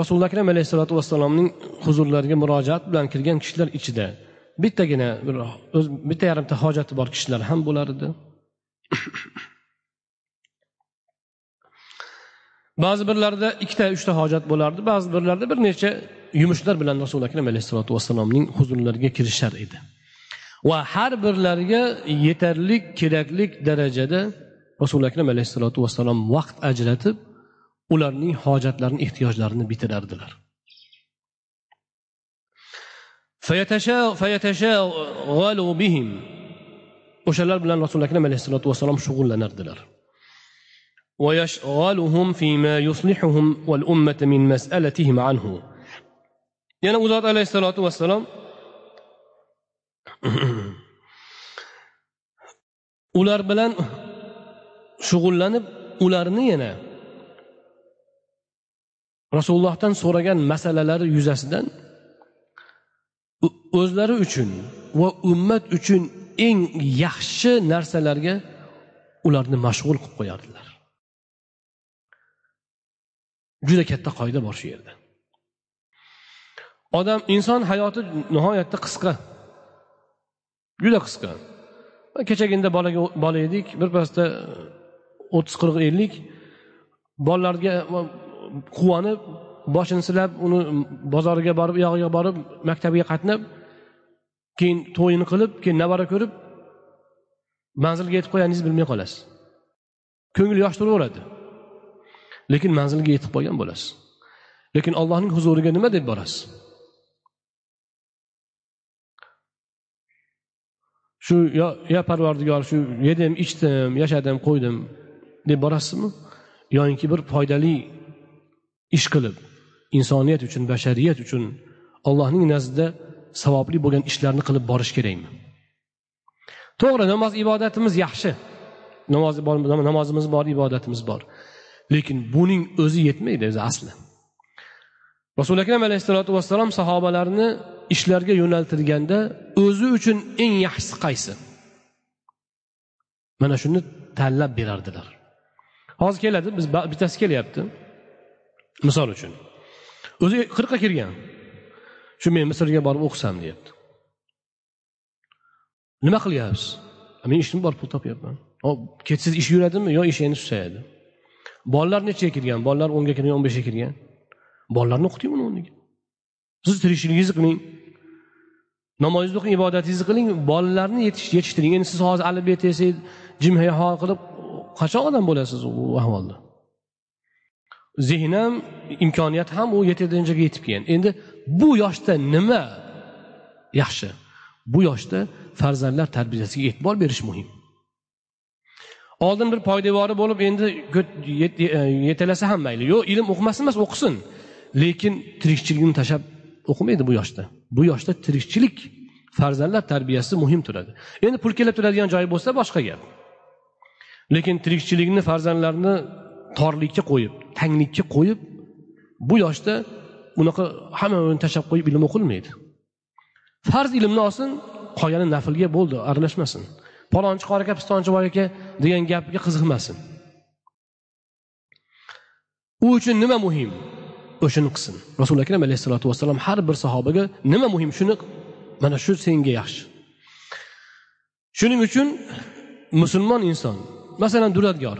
rasululloh akram alayhissalotu vassalomning huzurlariga murojaat bilan kirgan kishilar ichida bittagina bir o'z bitta yarimta hojati bor kishilar ham bo'lar edi. Ba'zi birlarida ikkita uchta hojat bo'lardi ba'zi birlarida bir necha yumushlar bilan rasuli akram alayhissalotu vassalomning huzurlariga kirishar edi. va har birlariga yetarli kerakli darajada rasuli akram alayhissalotu vassalom vaqt ajratib ularning hojatlarini ehtiyojlarini bitirardilar o'shalar bilan rasuli akram alayhissalotu vassalom shug'ullanardilar ويشغلهم فيما يصلحهم والأمة من مسألتهم عنه yana u zot alayhissalotu vassalom ular bilan shug'ullanib ularni yana rasulullohdan so'ragan masalalari yuzasidan o'zlari uchun va ummat uchun eng yaxshi narsalarga ularni mashg'ul qilib qo'yardilar. Juda katta qoida bor shu yerda. Odam inson hayoti nihoyatda qisqa. Juda qisqa. Kechaginda bolaga bola edik birpasda e, o'ttiz qirq ellik. Bolalarga quvonib boshini silab uni bozoriga borib u yog'iga borib maktabiga qatnab keyin to'yini qilib keyin navara ko'rib manzilga yetib qo'yganingizni bilmay qolasiz. Ko'ngil yosh turaveradi. Lekin manzilga yetib qolgan bo'lasiz. Lekin allohning huzuriga nima deb borasiz? Shu yo yo parvardigor shu yedim ichdim yashadim qo'ydim deb borasizmi? Yoinki bir foydali ish qilib insoniyat uchun bashariyat uchun allohning nazdida savobli bo'lgan ishlarni qilib borish kerakmi? To'g'ri namoz ibodatimiz yaxshi. Namoz bor namozimiz bor ibodatimiz bor. Lekin buning o'zi yetmaydi o'zi asli. Rasuli akram alayhissalotu vassalom sahobalarni ishlarga yo'naltirganda o'zi uchun eng yaxshisi qaysi? Mana shuni tanlab berardilar. Hozir keladi biz bittasi kelyapti. Misol uchun o'zi qirqqa kirgan. Shu men misrga borib o'qisam deyapti. Nima qilyapsiz? Men ishim bor pul topyapman. Ketsiz ish yuradimi yo eshakni susayadi? Bolalar nechaga kirgan? Bolalar o'nga kirgan o'n beshga kirgan? Bolalarni o'qiting uni o'rniga siz tirikchiligingizni qiling. Namozingizni o'qing ibodatingizni qiling. Bolalarni yetishtiring. Endi siz hozir alib yetsangiz jim hayho qilib qachon odam bo'lasiz u ahvolda? Zehn ham imkoniyat ham u yetadigan joyga yetib kelgan. Endi bu yoshda nima yaxshi? Bu yoshda farzandlar tarbiyasiga e'tibor berish muhim. Oldin bir poydevori bo'lib endi yetalasa ham mayli. Yo'q ilm o'qimasin emas o'qisin. Lekin tirikchiligini tashlab o'qimaydi bu yoshda. Bu yoshda tirikchilik farzandlar tarbiyasi muhim turadi. Endi pul kelib turadigan joyi bo'lsa boshqa gap. Lekin tirikchilikni farzandlarni torlikka qo'yib tanglikka qo'yib bu yoshda bunaqa uni tashlab qo'yib ilm o'qilmaydi. Farz ilmni olsin qolgani naflga bo'ldi aralashmasin. Palonchi qori aka pistonchi boy aka degan gapga qiziqmasin. U uchun nima muhim? O'shani qilsin. Rasuli akram alayhissalotu vassalom har bir sahobaga nima muhim shuni mana shu senga yaxshi. Shuning uchun musulmon inson masalan duradgor.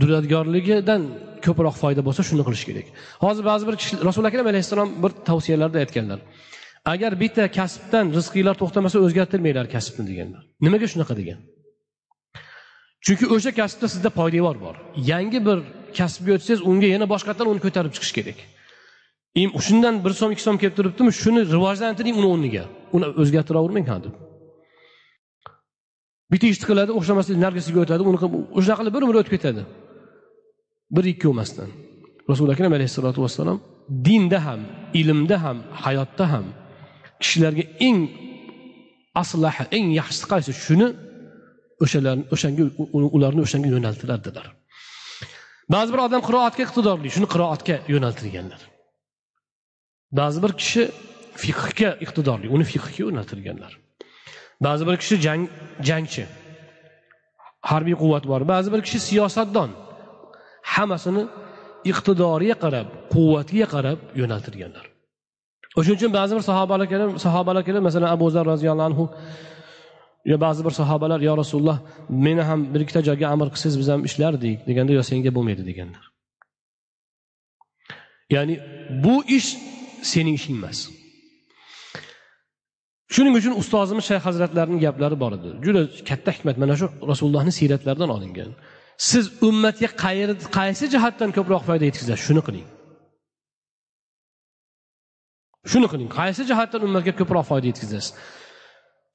Duradgorligidan ko'proq foyda bo'lsa shuni qilish kerak. Hozir ba'zi bir kishi rasuli akram alayhissalom bir tavsiyalarda aytganlar. Agar bitta kasbdan rizqinglar to'xtamasa o'zgartirmanglar kasbni deganlar. Nimaga shunaqa degan? Chunki o'sha kasbda sizda poydevor bor. Yangi bir kasbga o'tsangiz unga yana boshqatdan uni ko'tarib chiqish kerak. Shundan bir so'm ikki so'm kelib turibdimi shuni rivojlantiring uni o'rniga. Uni o'zgartiravermang ha deb. Bitta ishni qiladi o'xshamaslik narigisiga o'tadi uni shunaqa qilib bir umr o'tib ketadi. Bir ikki bo'lmasdan rasuli akram alayhissalotu vassalom dinda ham ilmda ham hayotda ham kishilarga eng aslahi eng yaxshisi qaysi shuni o'shalarni o'shanga ularni o'shanga yo'naltiradilar ba'zi bir odam qiroatga iqtidorli shuni qiroatga yo'naltirganlar. Ba'zi bir kishi fiqhga iqtidorli uni fiqhga yo'naltirganlar. Ba'zi bir kishi jang jangchi harbiy quvvat bor. Ba'zi bir kishi siyosatdon hammasini iqtidoriga qarab quvvatiga qarab yo'naltirganlar. O'shuning uchun ba'zi bir sahobalar kelib sahobalar kelib masalan abu zar roziyallohu anhu yo ba'zi bir sahobalar yo rasululloh meni ham bir ikkita joyga amr qilsangiz biz ham ishlardik deganda yo senga bo'lmaydi deganlar. Ya'ni bu ish sening ishing emas. Shuning uchun ustozimiz shayx hazratlarining gaplari bor edi. Juda katta hikmat. Mana shu rasulullohni siyratlaridan olingan. Siz ummatga qaysi jihatdan ko'proq foyda yetkazasiz? Shuni qiling. Shuni qiling. Qaysi jihatdan ummatga ko'proq foyda yetkazasiz?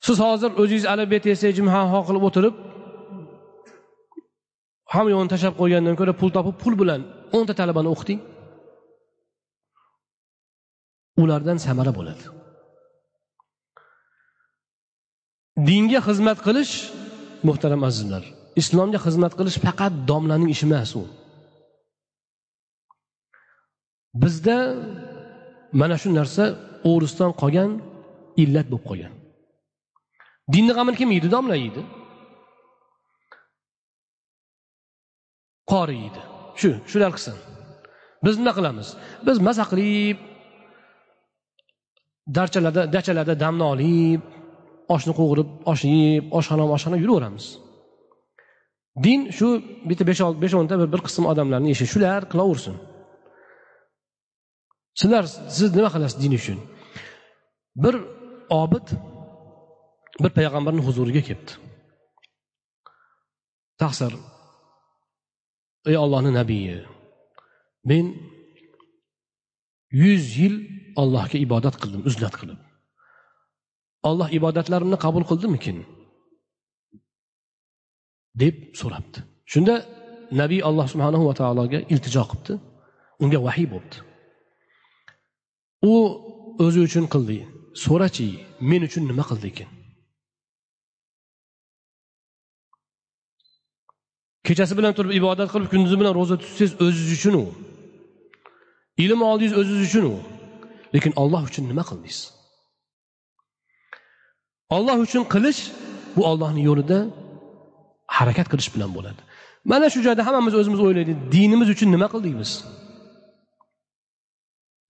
Siz hozir o'zingiz alibet jim ha ho qilib o'tirib hamma yo'lni tashlab qo'ygandan ko'ra pul topib pul bilan o'nta talabani o'qiting. Ulardan samara bo'ladi. Dinga xizmat qilish muhtaram azizlar islomga xizmat qilish faqat domlaning ishi emas u. Bizda mana shu narsa o'risdan qolgan illat bo'lib qolgan. Dinni g'amini kim yeydi? Domla yeydi. Qori yeydi. Shu shular qilsin. Biz nima qilamiz? Biz maza qilib darchalarda dachalarda damni olib oshni qo'g'irib oshni yeb oshxona oshxona yuraveramiz. Din shu bitta besh o'nta bir qism odamlarni ishi shular qilaversin. Sizlar siz nima qilasiz din uchun? Bir obid bir payg'ambarni huzuriga kelibdi. Taqsir ey ollohni nabiyi men yuz yil allohga ibodat qildim uzlat qilib olloh ibodatlarimni qabul qildimikin? deb so'rabdi. Shunda nabiy alloh subhanahu va taologa iltijo qilibdi. Unga vahiy bo'libdi. U o'zi uchun qildi. So'rachi men uchun nima qildi ekan? Kechasi bilan turib ibodat qilib kunduzi bilan ro'za tutsangiz o'zingiz uchun u. Ilm oldingiz o'zingiz uchun u. Lekin olloh uchun nima qildingiz? Olloh uchun qilish bu ollohni yo'lida harakat qilish bilan bo'ladi. Mana shu joyda hammamiz o'zimiz o'ylaylik dinimiz uchun nima qildik biz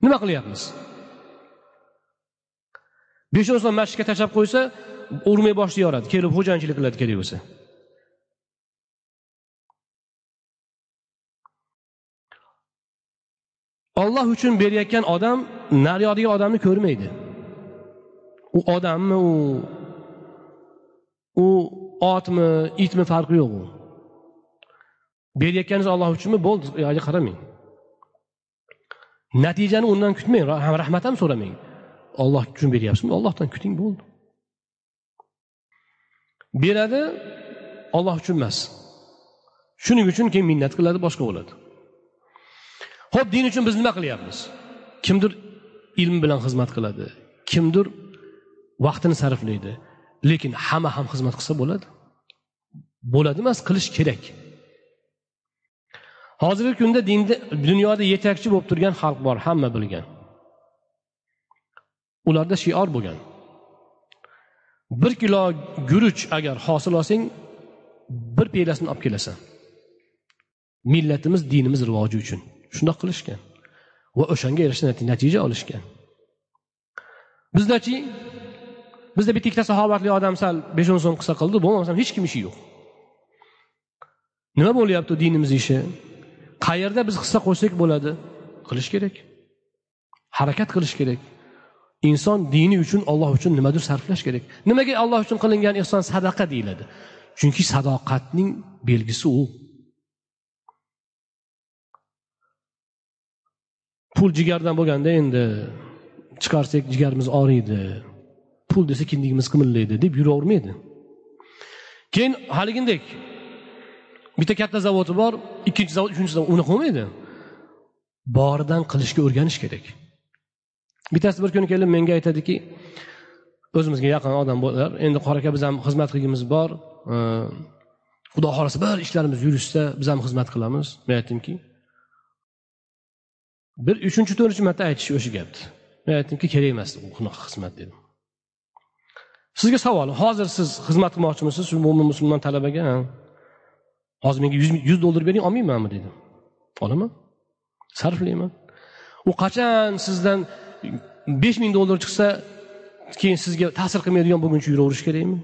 nima qilyapmiz? Besh o'n so'm masjidga tashlab qo'ysa urmay boshlayaveradi kelib xo'jayinchilik qiladi kerak bo'lsa. Olloh uchun berayotgan odam naryoqdagi odamni ko'rmaydi. U odammi u u otmi itmi farqi yo'q u. Berayotganingiz olloh uchunmi? Bo'ldi e, uyoqga qaramang. Natijani undan kutmang rahmat ham so'ramang. Olloh uchun beryapsizmi? Ollohdan kuting bo'ldi. Beradi olloh uchun emas. Shuning uchun keyin minnat qiladi boshqa bo'ladi. Ho'p din uchun biz nima qilyapmiz? Kimdir ilm bilan xizmat qiladi kimdir vaqtini sarflaydi lekin hamma ham xizmat qilsa bo'ladi. Bo'ladi emas qilish kerak. Hozirgi kunda dinda dunyoda yetakchi bo'lib turgan xalq bor hamma bilgan. Ularda shior bo'lgan. Bir kilo guruch agar hosil olsang bir piylasini olib kelasan. Millatimiz dinimiz rivoji uchun. Shundoq qilishgan. Va o'shanga yarasha natija olishgan. Bizdachi bizda bitta ikkita sahobatli odam sal besh o'n so'm qilsa qildi bo'lmasam hech kim ishi yo'q. Nima bo'lyapti dinimiz ishi? Qayerda biz hissa qo'shsak bo'ladi? Qilish kerak. Harakat qilish kerak. Inson dini uchun olloh uchun nimadir sarflash kerak. Nimaga olloh uchun qilingan ehson sadaqa deyiladi? Chunki sadoqatning belgisi u. pul jigardan bo'lganda endi chiqarsak jigarimiz og'riydi pul desa kindigimiz qimirlaydi deb yuravermaydi. Keyin haligindek bitta katta zavodi bor ikkinchi zavod uchinchi zavod unaqa bo'lmaydi boridan qilishga o'rganish kerak. Bittasi bir kuni kelib menga aytadiki o'zimizga yaqin odam bo'lar. Endi qori aka biz ham xizmat qilgimiz bor. Xudo xohlasa bir ishlarimiz yurishsa biz ham xizmat qilamiz. Men aytdimki bir uchinchi to'rtinchi marta aytish o'sha gapni men aytdimki kerak emas unaqa xizmat dedim. Sizga savol hozir siz xizmat qilmoqchimisiz? Shu mo'min musulmon talabaga hozir menga yuz dollar bering olmaymanmi dedim. Olaman. Sarflayman. U qachon sizdan besh ming dollar chiqsa keyin sizga ta'sir qilmaydigan bo'lguncha yuraverish kerakmi?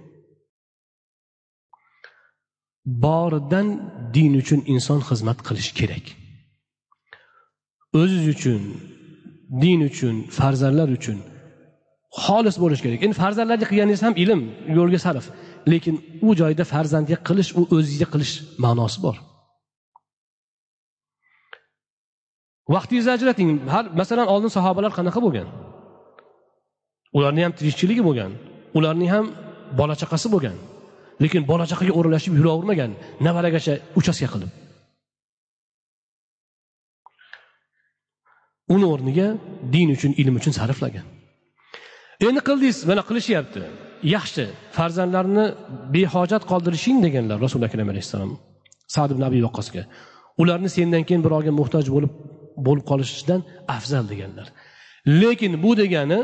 Boridan din uchun inson xizmat qilishi kerak. O'ziz uchun din uchun farzandlar uchun xolis bo'lishi kerak. Endi farzandlarga qilganingiz ham ilm yo'lga sarf. Lekin u joyda farzandga qilish u o'zingizga qilish ma'nosi bor. Vaqtingizni ajrating. Har masalan oldin sahobalar qanaqa bo'lgan? Ularni ham tirikchiligi bo'lgan. Ularning ham bola chaqasi bo'lgan. Lekin bola chaqaga o'ralashib yuravermagan. Nevaragacha uchastka qilib. Uni o'rniga din uchun ilm uchun sarflagan. Endi qildingiz mana qilishyapti. Yaxshi farzandlarni behojat qoldirishing deganlar rasuli akram alayhissalom sad ibn abi vaqqosga ularni sendan keyin birovga muhtoj bo'lib bo'lib qolishdan afzal deganlar. Lekin bu degani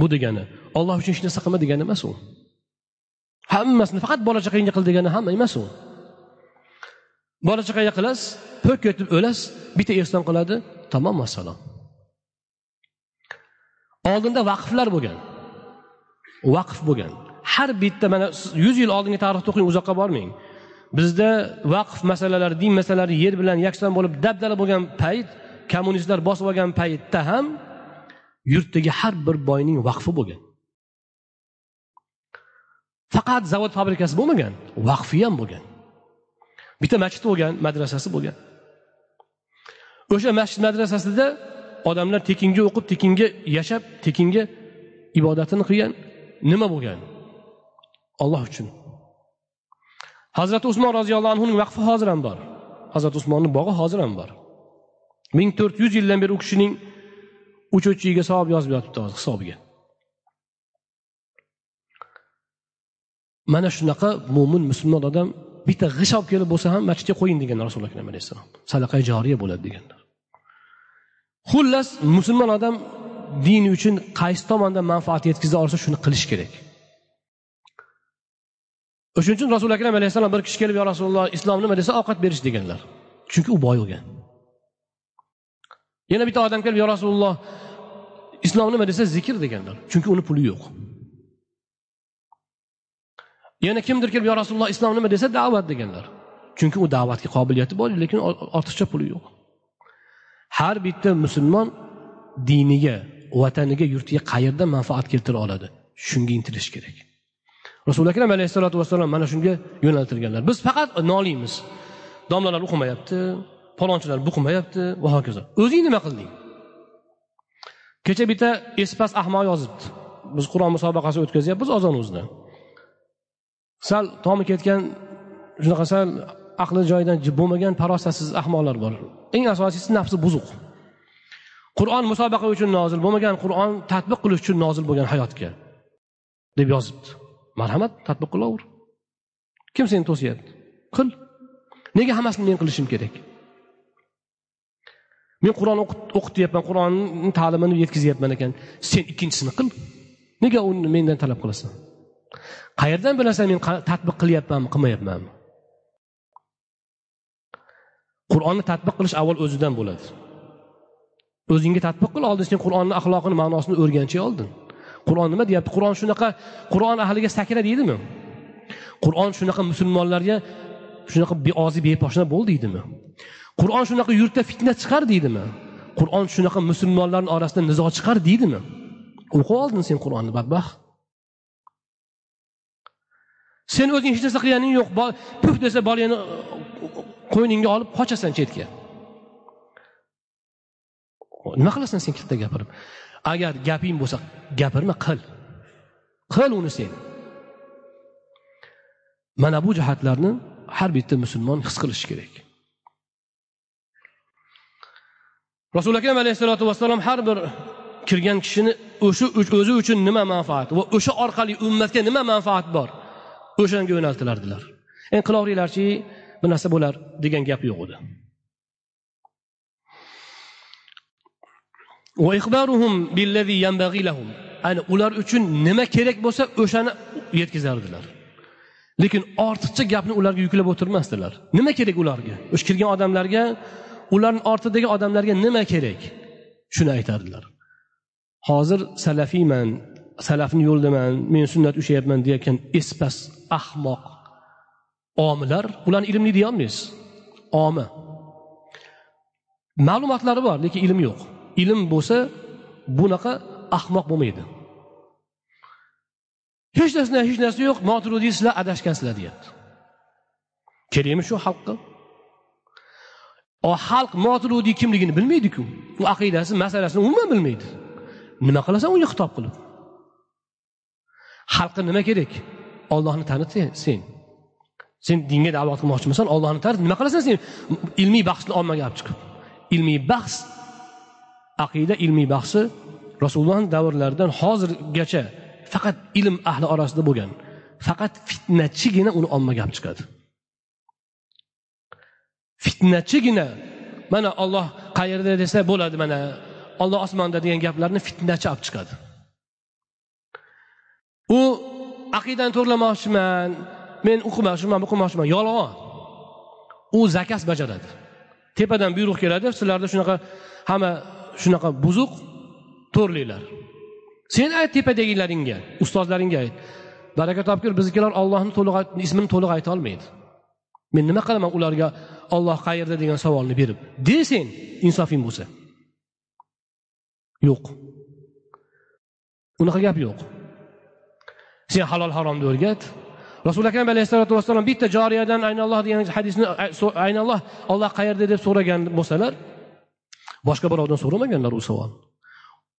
bu degani olloh uchun hech narsa qilma degani emas u. Hammasini faqat bola chaqangga qil degani hamma emas u. Bola chaqangga qilasiz po'k etib o'lasiz bitta ehson qiladi tamom vassalom oldinda vaqflar bo'lgan. Vaqf bo'lgan. Har bitta mana yuz yil oldingi tarixni o'qing uzoqqa bormang. Bizda vaqf masalalari din masalalari yer bilan yakson bo'lib dabdala bo'lgan payt kommunistlar bosib olgan paytda ham yurtdagi har bir boyning vaqfi bo'lgan. Faqat zavod fabrikasi bo'lmagan vaqfi ham bo'lgan. Bitta masjid bo'lgan madrasasi bo'lgan. O'sha masjid madrasasida odamlar tekinga o'qib tekinga yashab tekinga ibodatini qilgan nima bo'lgan? Olloh uchun. Hazrati usmon roziyallohu anhuning vaqfi hozir ham bor. Hazrati usmonni bog'i hozir ham bor. ming to'rt yuz yildan beri u kishining uch uchiga savob yozib yotibdi hozir hisobiga. Mana shunaqa mo'min musulmon odam bitta g'isht olib kelib bo'lsa ham masjidga qo'ying deganlar rasululloh akram alayhissalom sadaqa joriya bo'ladi deganlar. Xullas musulmon odam dini uchun qaysi tomondan manfaat yetkaza olsa shuni qilish kerak. O'shaning uchun rasuli akram alayhissalom bir kishi kelib yo rasululloh islom nima? desa ovqat berish deganlar. Chunki u boy bo'lgan yana bitta odam kelib yo rasululloh islom nima? desa zikr deganlar. Chunki uni puli yo'q. Yana kimdir kelib yo rasululloh islom nima? desa da'vat deganlar. Chunki u da'vatga qobiliyati bor lekin ortiqcha puli yo'q. Har bitta musulmon diniga vataniga yurtiga qayerda manfaat keltira oladi? Shunga intilish kerak. Rasuli akram alayhissalotu vassalom mana shunga yo'naltirganlar. Biz faqat noliymiz. Domlalar o'qimayapti palonchilar buqimayapti va hokazo. O'zing nima qilding? Kecha bitta espas ahmoq yozibdi. Biz qur'on musobaqasi o'tkazyapmiz ozon o'zida. Sal tomi ketgan shunaqa sal aqli joyidan bo'lmagan farosatsiz ahmoqlar bor. Eng asosiysi nafsi buzuq. Qur'on musobaqa uchun nozil bo'lmagan qur'on tadbiq qilish uchun nozil bo'lgan hayotga. Deb yozibdi. Marhamat tadbiq qilaver. Kim seni to'syapti qil. Nega hammasini men qilishim kerak? Men qur'on o'qityapman qur'onni ta'limini yetkazyapman ekan. Sen ikkinchisini qil. Nega uni mendan talab qilasan? Qayerdan bilasan men tadbiq qilyapmanmi qilmayapmanmi? Qur'onni tadbiq qilish avval o'zidan bo'ladi. O'zingga tadbiq qil oldin sen qur'onni axloqini ma'nosini o'rganchi oldin. Qur'on nima deyapti? Qur'on shunaqa qur'on ahliga sakra deydimi? Qur'on shunaqa musulmonlarga shunaqa beozi beposhna bo'l deydimi? Qur'on shunaqa yurtda fitna chiqar deydimi? Qur'on shunaqa musulmonlarni orasida nizo chiqar deydimi? O'qib oldin sen qur'onni badbaxt. Sen o'zing hech narsa qilganing yo'q. Puf desa bolangni uh, qo'yningga olib qochasan chetga. Nima qilasan sen katta gapirib agar gaping bo'lsa gapirma qil. Qil uni sen. Mana bu jihatlarni har bitta musulmon his qilishi kerak. Rasuli akram alayhissalotu vassalom har bir kirgan kishini o'sha o'zi uchun nima manfaat va o'sha orqali ummatga nima manfaat bor? O'shanga yo'naltilardilar. Endi qilaveringlarchi bir narsa bo'lar degan gap yo'q edi. Ana ular uchun nima kerak bo'lsa o'shani yetkazardilar. Lekin ortiqcha gapni ularga yuklab o'tirmasdilar. Nima kerak ularga? O'sha kirgan odamlarga ularni ortidagi odamlarga nima kerak? Shuni aytardilar hozir salafiyman salafni yo'lidaman men sunnat ushlayapman deyayotgan espas ahmoq. Omilar ularni ilmli deyolmaysiz. Omi. Ma'lumotlari bor lekin ilm yo'q. Ilm bo'lsa bunaqa ahmoq bo'lmaydi. Hech narsa hech narsa yo'q noturudiy sizlar adashgansizlar deyapti. Kerakmi shu xalqqa. Xalq moturudiy kimligini bilmaydiku. U aqidasi masalasini umuman bilmaydi. Nima qilasan unga xitob qilib? Xalqqa nima kerak? Ollohni tanit sen sen. Dinga da'vat qilmoqchimisan ollohni tanit nima qilasan sen? Ilmiy bahsni ommaga olib chiqib. Ilmiy bahs aqida ilmiy bahsi rasululloh davrlaridan hozirgacha faqat ilm ahli orasida bo'lgan. Faqat fitnachigina uni ommaga olib chiqadi. Fitnachigina mana olloh qayerda desa bo'ladi mana olloh osmonda degan gaplarni fitnachi olib chiqadi. U aqidani to'g'irlamoqchiman men o'qimoqchiman o'qimoqchiman yolg'on. U zakas bajaradi. Tepadan buyruq keladi. Sizlarda shunaqa hamma shunaqa buzuq to'rlinglar sen ayt tepadagilaringga ustozlaringga ayt. Baraka topgir biznikilar ollohni to'liq ismini to'liq ayta olmaydi. Men nima qilaman ularga olloh qayerda degan savolni berib? De sen insofing bo'lsa. Yo'q. Unaqa gap yo'q. Sen halol haromni o'rgat. Rasuli akram alayhissalotu vassalom bitta joriyadan aynalloh degan hadisni aynalloh olloh qayerda deb so'ragan bo'lsalar boshqa birovdan so'ramaganlar u savol.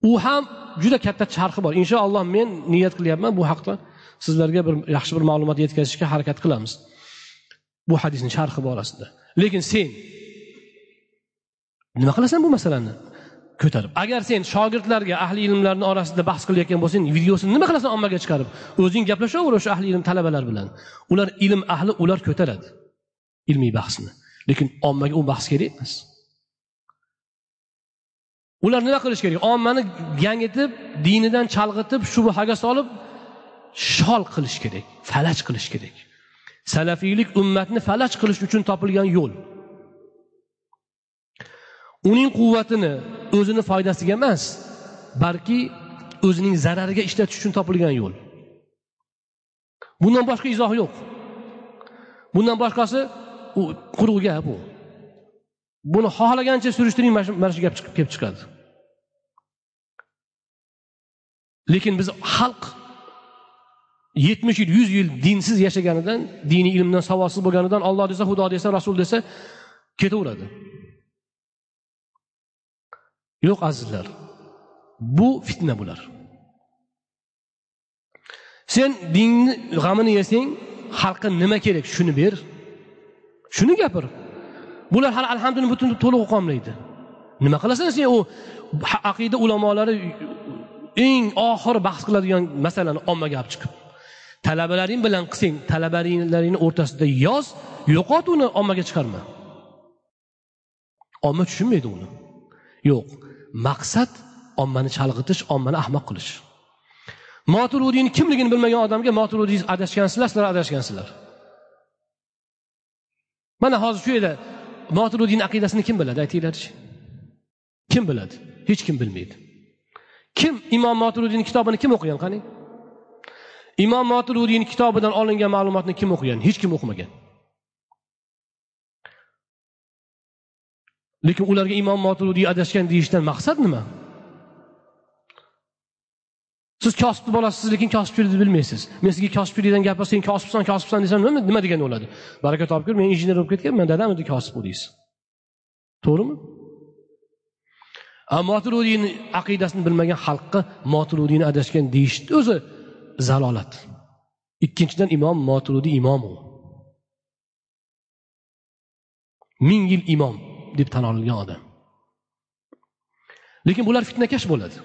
U ham juda katta charxi bor. Inshaalloh men niyat qilyapman bu haqda sizlarga bir yaxshi bir ma'lumot yetkazishga harakat qilamiz. Bu hadisni sharhi borasida lekin sen nima qilasan bu masalani? Ko'tarib. Agar sen shogirdlarga ahli ilmlarni orasida bahs qilayotgan bo'lsang videosini nima qilasan ommaga chiqarib? O'zing gaplashaver o'sha ahli ilm talabalar bilan. Ular ilm ahli ular ko'taradi ilmiy bahsni. Lekin ommaga u bahs kerak emas. Ular nima qilish kerak? Ommani gangitib dinidan chalg'itib shubhaga solib shol qilish kerak falaj qilish kerak. Salafiylik ummatni falaj qilish uchun topilgan yo'l. Uning quvvatini o'zini foydasiga emas balki o'zining zarariga ishlatish uchun topilgan yo'l. Bundan boshqa izoh yo'q. Bundan boshqasi u quruq gap u. Buni xohlagancha surishtiring mana shu gap chiqib kelib chiqadi. Lekin biz xalq yetmish yil yuz yil dinsiz yashaganidan diniy ilmdan savodsiz bo'lganidan olloh desa xudo desa rasul desa ketaveradi. Yo'q azizlar. Bu fitna bular sen dinni g'amini yesang xalqqa nima kerak? Shuni ber. Shuni gapir. Bular hali alhamdulillah butun to'liq o'qolmaydi nima qilasan sen u aqida ulamolari eng oxiri bahs qiladigan masalani ommaga olib chiqib. Talabalaring bilan qilsang talabalaringni o'rtasida yoz yo'qot uni ommaga chiqarma. Omma tushunmaydi uni. Yo'q. Maqsad ommani chalg'itish ommani ahmoq qilish. Moturudiyni kimligini bilmagan odamga moturudiy adashgansizlar sizlar adashgansizlar. Mana hozir shu yerda moturudiyni aqidasini kim biladi? Aytinglarchi. Kim biladi? Hech kim bilmaydi. Kim imom moturudiyni kitobini kim o'qigan qani? Imom moturudiyni kitobidan olingan ma'lumotni kim o'qigan? Hech kim o'qimagan. Lekin ularga imom moturudiy adashgan deyishdan maqsad nima? Siz kosibni bolasisiz lekin kosibchilikni bilmaysiz. Men sizga kosibchilikdan gapirsang kosibsan kosibsan desam nima nima degani bo'ladi baraka topib ko'r men injener bo'lib ketganman dadam endi kosib bu deysiz. To'g'rimi? Moturudiyni aqidasini bilmagan xalqqa moturudiyni adashgan deyishni o'zi zalolat. Ikkinchidan imom moturudiy imom u. Ming yil imom. Deb tan olingan odam. Lekin bular fitnakash bo'ladi.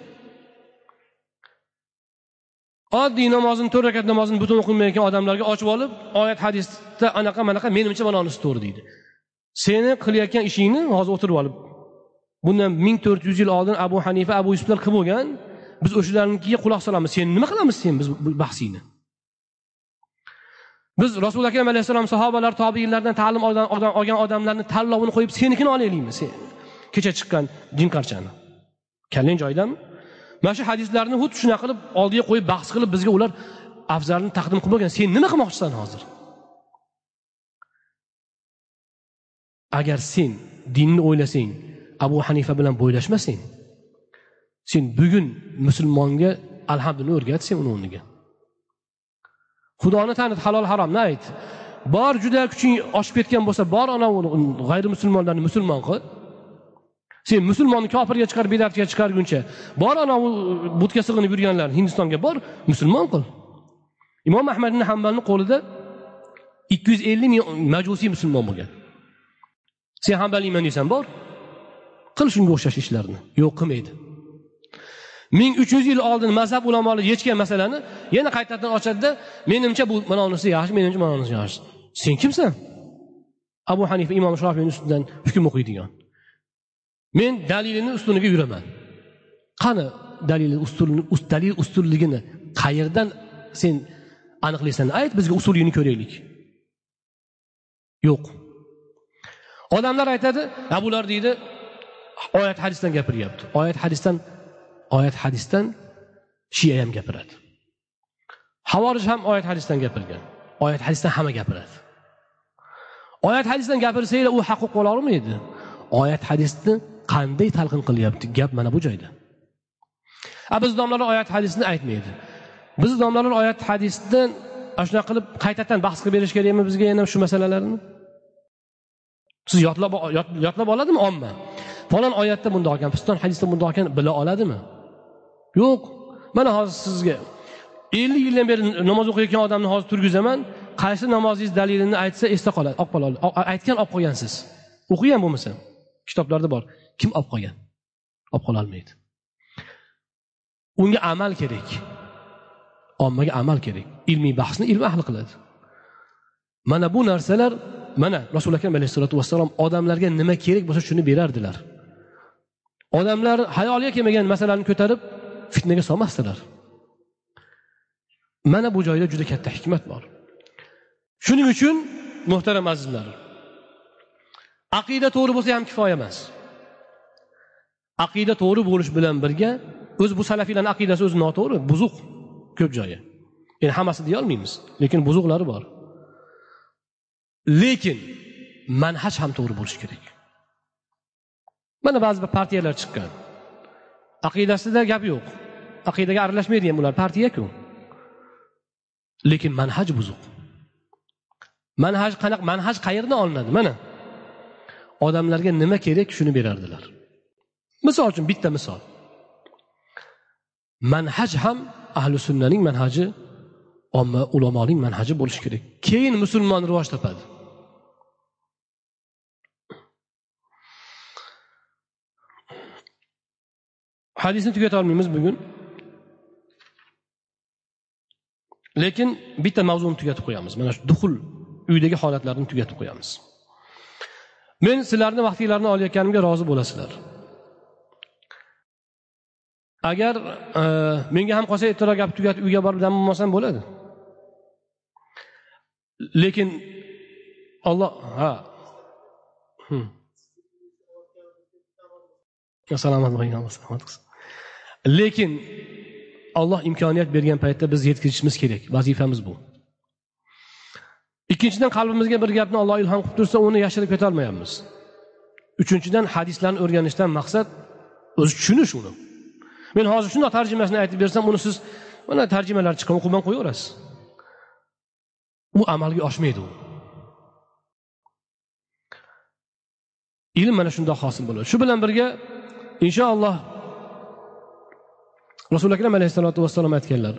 Oddiy namozini to'rt rakat namozini butun o'qimayotgan odamlarga ochib olib oyat hadisda anaqa manaqa menimcha manonisi to'g'ri deydi. Seni qilayotgan ishingni hozir o'tirib olib bundan ming to'rt yuz yil oldin abu hanifa abu yusuflar qilib bo'lgan? Biz o'shalarnikiga quloq solamiz. Sen nima qilamiz sen biz bahsingni? Biz rasuli akram alayhissalom sahobalar tobiinlardan ta'lim olgan odamlarni tanlovini qo'yib senikini olaylikmi sen? Kecha chiqqan jinqarchani kallang joyidami mana shu hadislarni xuddi shunaqa qilib oldiga qo'yib bahs qilib bizga ular afzalni taqdim qilmagan sen nima qilmoqchisan hozir? Agar sen dinni o'ylasang abu hanifa bilan bo'ylashmasang sen bugun musulmonga alhamdulillah o'rgat sen uni o'rniga. Xudoni tanit halol haromni ayt? Bor juda kuching oshib ketgan bo'lsa bor anavi g'ayrimusulmonlarni musulmon qil. Sen musulmonni kofirga chiqar bidatga chiqarguncha. Bor anavi butga sig'inib yurganlar hindistonga bor musulmon qil. Imom ahmad ibn hambalni qo'lida ikki yuz ellik ming majusiy musulmon bo'lgan. Sen hambaliyman deysan bor. Qil shunga o'xshash ishlarni. Yo'q qilmaydi. Ming uch yuz yil oldin mazhab ulamolari yechgan masalani yana qaytadan ochadida menimcha bu manonisi yaxshi menimcha manonisi yaxshi. Sen kimsan? Abu hanifa imom shofiyni ustidan hukm o'qiydigan. Men dalilini ustuniga yuraman. Qani dalil dalil ustunligini qayerdan sen aniqlaysan? Ayt bizga usulingni ko'raylik. Yo'q. Odamlar aytadi bular deydi oyat hadisdan gapiryapti. Oyat hadisdan oyat hadisdan shia ham gapiradi. Havorij ham oyat hadisdan gapirgan. Oyat hadisdan hamma gapiradi. Oyat hadisdan gapirsanglar u haq qo'la olmaydi oyat hadisni qanday talqin qilyapti? Gap mana bu joyda. A biz domlalar oyat hadisni aytmaydi. Biz domlalar oyat hadisdan shunaqa qilib qaytadan bahs qilib berish kerakmi bizga yana shu masalalarni? Siz yodlab yodlab oladimi omma? Falon oyatda bundoq ekan piston hadisda bundoq ekan bila oladimi? Yo'q. Mana hozir sizga. Ellik yildan beri namoz o'qiyotgan odamni hozir turgizaman qaysi namozingiz dalilini aytsa esda qoladi. Olib qoladi. Aytgan olib qolgansiz. O'qigan bo'lmasa. Kitoblarda bor. Kim olib qolgan? Olib qololmaydi unga amal kerak. Ommaga amal kerak. Ilmiy bahsni ilm ahli qiladi. Mana bu narsalar mana rasuli akram alayhissalotu vassalom odamlarga nima kerak bo'lsa shuni berardilar. Odamlar hayoliga kelmagan masalalarni ko'tarib fitnaga solmasdilar. Mana bu joyda juda katta hikmat bor. Shuning uchun muhtaram azizlar aqida to'g'ri bo'lsa ham kifoya emas. Aqida to'g'ri bo'lish bilan birga o'zi bu salafiylarni aqidasi o'zi noto'g'ri buzuq ko'p joyi. Endi hammasini deyolmaymiz lekin buzuqlari bor. Lekin manhaj ham to'g'ri bo'lishi kerak. Mana ba'zi bir partiyalar chiqqan. Aqidasida gap yo'q. Aqidaga aralashmaydi ham ular partiyaku lekin manhaj buzuq. Manhaj qanaqa manhaj qayerdan olinadi? Mana odamlarga nima kerak shuni berardilar. Misol uchun bitta misol. Manhaj ham ahli sunnaning manhaji omma ulamoning manhaji bo'lishi kerak. Keyin musulmon rivoj topadi. Hadisni tugata olmaymiz bugun. Lekin bitta mavzuni tugatib qo'yamiz. Mana shu duxul uydagi holatlarni tugatib qo'yamiz. Men sizlarni vaqtinglarni olayotganimga rozi bo'lasizlar. Agar e, menga ham qolsa ertaroq gapni tugatib uyga borib dam olmasam bo'ladi. Lekin olloh ha. Salomat bo'ling alloh salomat qilsin. Lekin olloh imkoniyat bergan paytda biz yetkazishimiz kerak. Vazifamiz bu. Ikkinchidan qalbimizga bir gapni olloh ilhom qilib tursa uni yashirib ketolmayapmiz. Uchinchidan hadislarni o'rganishdan maqsad o'zi tushunish uni. Men hozir shundoq tarjimasini aytib bersam uni siz mana tarjimalar chiqqan o'qib qo'yaverasiz. U amalga oshmaydi u. Ilm mana shundoq hosil bo'ladi. Shu bilan birga inshaalloh rasuli akram alayhissalotu vassalom aytganlar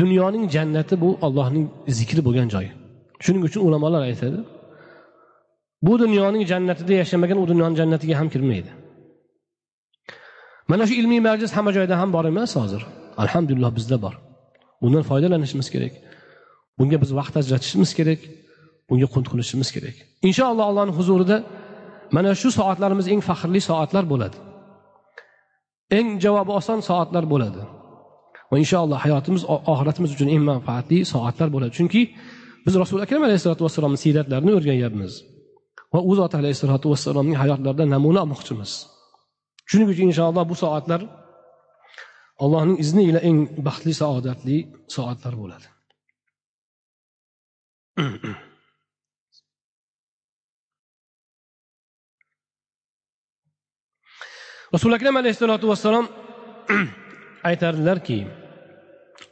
dunyoning jannati bu ollohning zikri bo'lgan joy. Shuning uchun ulamolar aytadi bu dunyoning jannatida yashamagan u dunyoni jannatiga ham kirmaydi. Mana shu ilmiy majlis hamma joyda ham bor emas hozir. Alhamdulillah bizda bor. Bundan foydalanishimiz kerak. Bunga biz vaqt ajratishimiz kerak. Bunga qunt qilishimiz kerak. Inshaalloh allohni huzurida mana shu soatlarimiz eng faxrli soatlar bo'ladi. Eng javobi oson soatlar bo'ladi. Va inshaalloh hayotimiz oxiratimiz uchun eng manfaatli soatlar bo'ladi. Chunki biz rasuli akram alayhissalotu vassalomni siyratlarini o'rganyapmiz. Va u zot alayhissalotu vassalomning hayotlaridan namuna olmoqchimiz. Shuning uchun inshaalloh bu soatlar allohning izni ila eng baxtli saodatli soatlar bo'ladi. rasuli akram alayhissalotu vassalom aytardilarki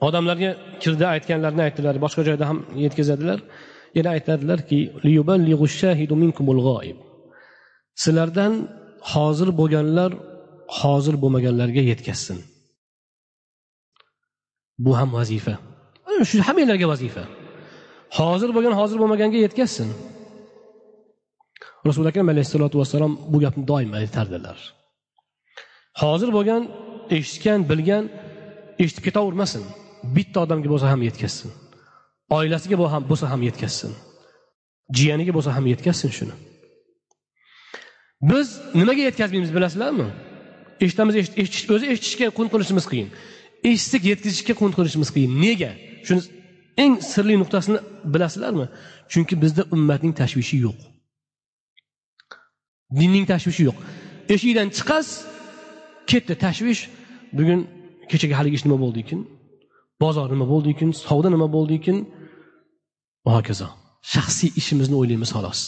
odamlarga kirda aytganlarini aytdilar boshqa joyda ham yetkazadilar. Yana aytadilarki sizlardan hozir bo'lganlar hozir bo'lmaganlarga yetkazsin. Bu ham vazifa. Shu hammanglarga vazifa. Hozir bo'lgan hozir bo'lmaganga yetkazsin. Rasuli akram alayhissalotu vassalom bu gapni doim aytardilar. Hozir bo'lgan eshitgan bilgan eshitib ketavermasin. Bitta odamga bo'lsa ham yetkazsin. Oilasiga bo'lsa ham yetkazsin. Jiyaniga bo'lsa ham yetkazsin shuni. Biz nimaga yetkazmaymiz bilasizlarmi? Eshitamiz o'zi eshitishga qunt qilishimiz qiyin. Eshitsak yetkazishga qunt qilishimiz qiyin. Nega? Shuni eng sirli nuqtasini bilasizlarmi? Chunki bizda ummatning tashvishi yo'q. Dinning tashvishi yo'q. Eshikdan chiqasiz ketdi tashvish. Bugun kechagi haligi ish nima bo'ldi ekan? Bozor nima bo'ldi ekan? Savdo nima bo'ldi ekan? Va hokazo. Shaxsiy ishimizni o'ylaymiz xolos.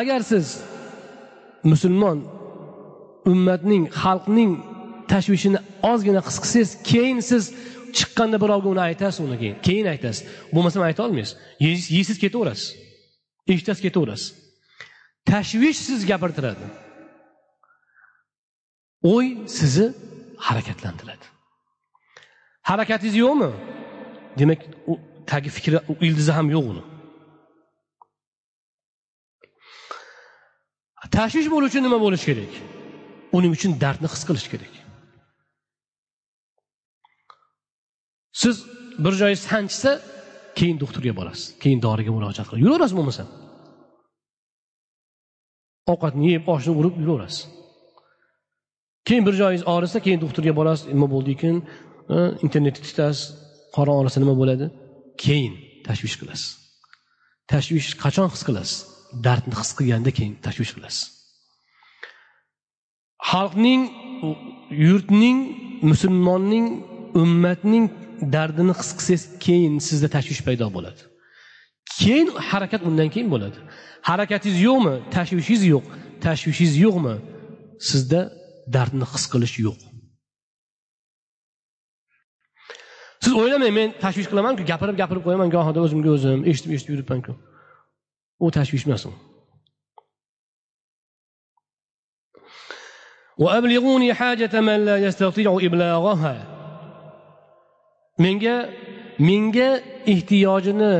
Agar siz musulmon ummatning xalqning tashvishini ozgina his qilsangiz keyin siz chiqqanda birovga uni aytasiz uni keyin keyin aytasiz. Bo'lmasam ayta olmaysiz. Yeysiz ketaverasiz. Eshitasiz ketaverasiz. Tashvish sizni gapirtiradi. O'y sizni harakatlantiradi. Harakatingiz yo'qmi? Demak u tagi fikri ildizi ham yo'q uni. Tashvish bo'lish uchun nima bo'lishi kerak? Uning uchun dardni his qilish kerak. Siz bir joyi sanchsa keyin doktorga borasiz keyin doriga murojaat qilasiz yuraverasiz bo'lmasa. Ovqatni yeb oshni urib yuraverasiz. Keyin bir joyingiz og'risa keyin doktorga borasiz nima bo'ldi ekan? Internetni titasiz qorin og'risa nima bo'ladi? Keyin tashvish qilasiz. Tashvish qachon his qilasiz? Dardni his qilganda keyin tashvish qilasiz. Xalqning yurtning musulmonning ummatning dardini his qilsangiz keyin sizda tashvish paydo bo'ladi. Keyin harakat undan keyin bo'ladi. Harakatingiz yo'qmi? Tashvishingiz yo'q. Tashvishingiz yo'qmi? Sizda dardni his qilish yo'q siz o'ylamang men tashvish qilamanku gapirib gapirib qo'yaman gohida o'zimga o'zim eshitib eshitib yuribmanku u tashvish emas u وأبلغوني حاجة من لا يستطيع إبلاغها menga menga ehtiyojini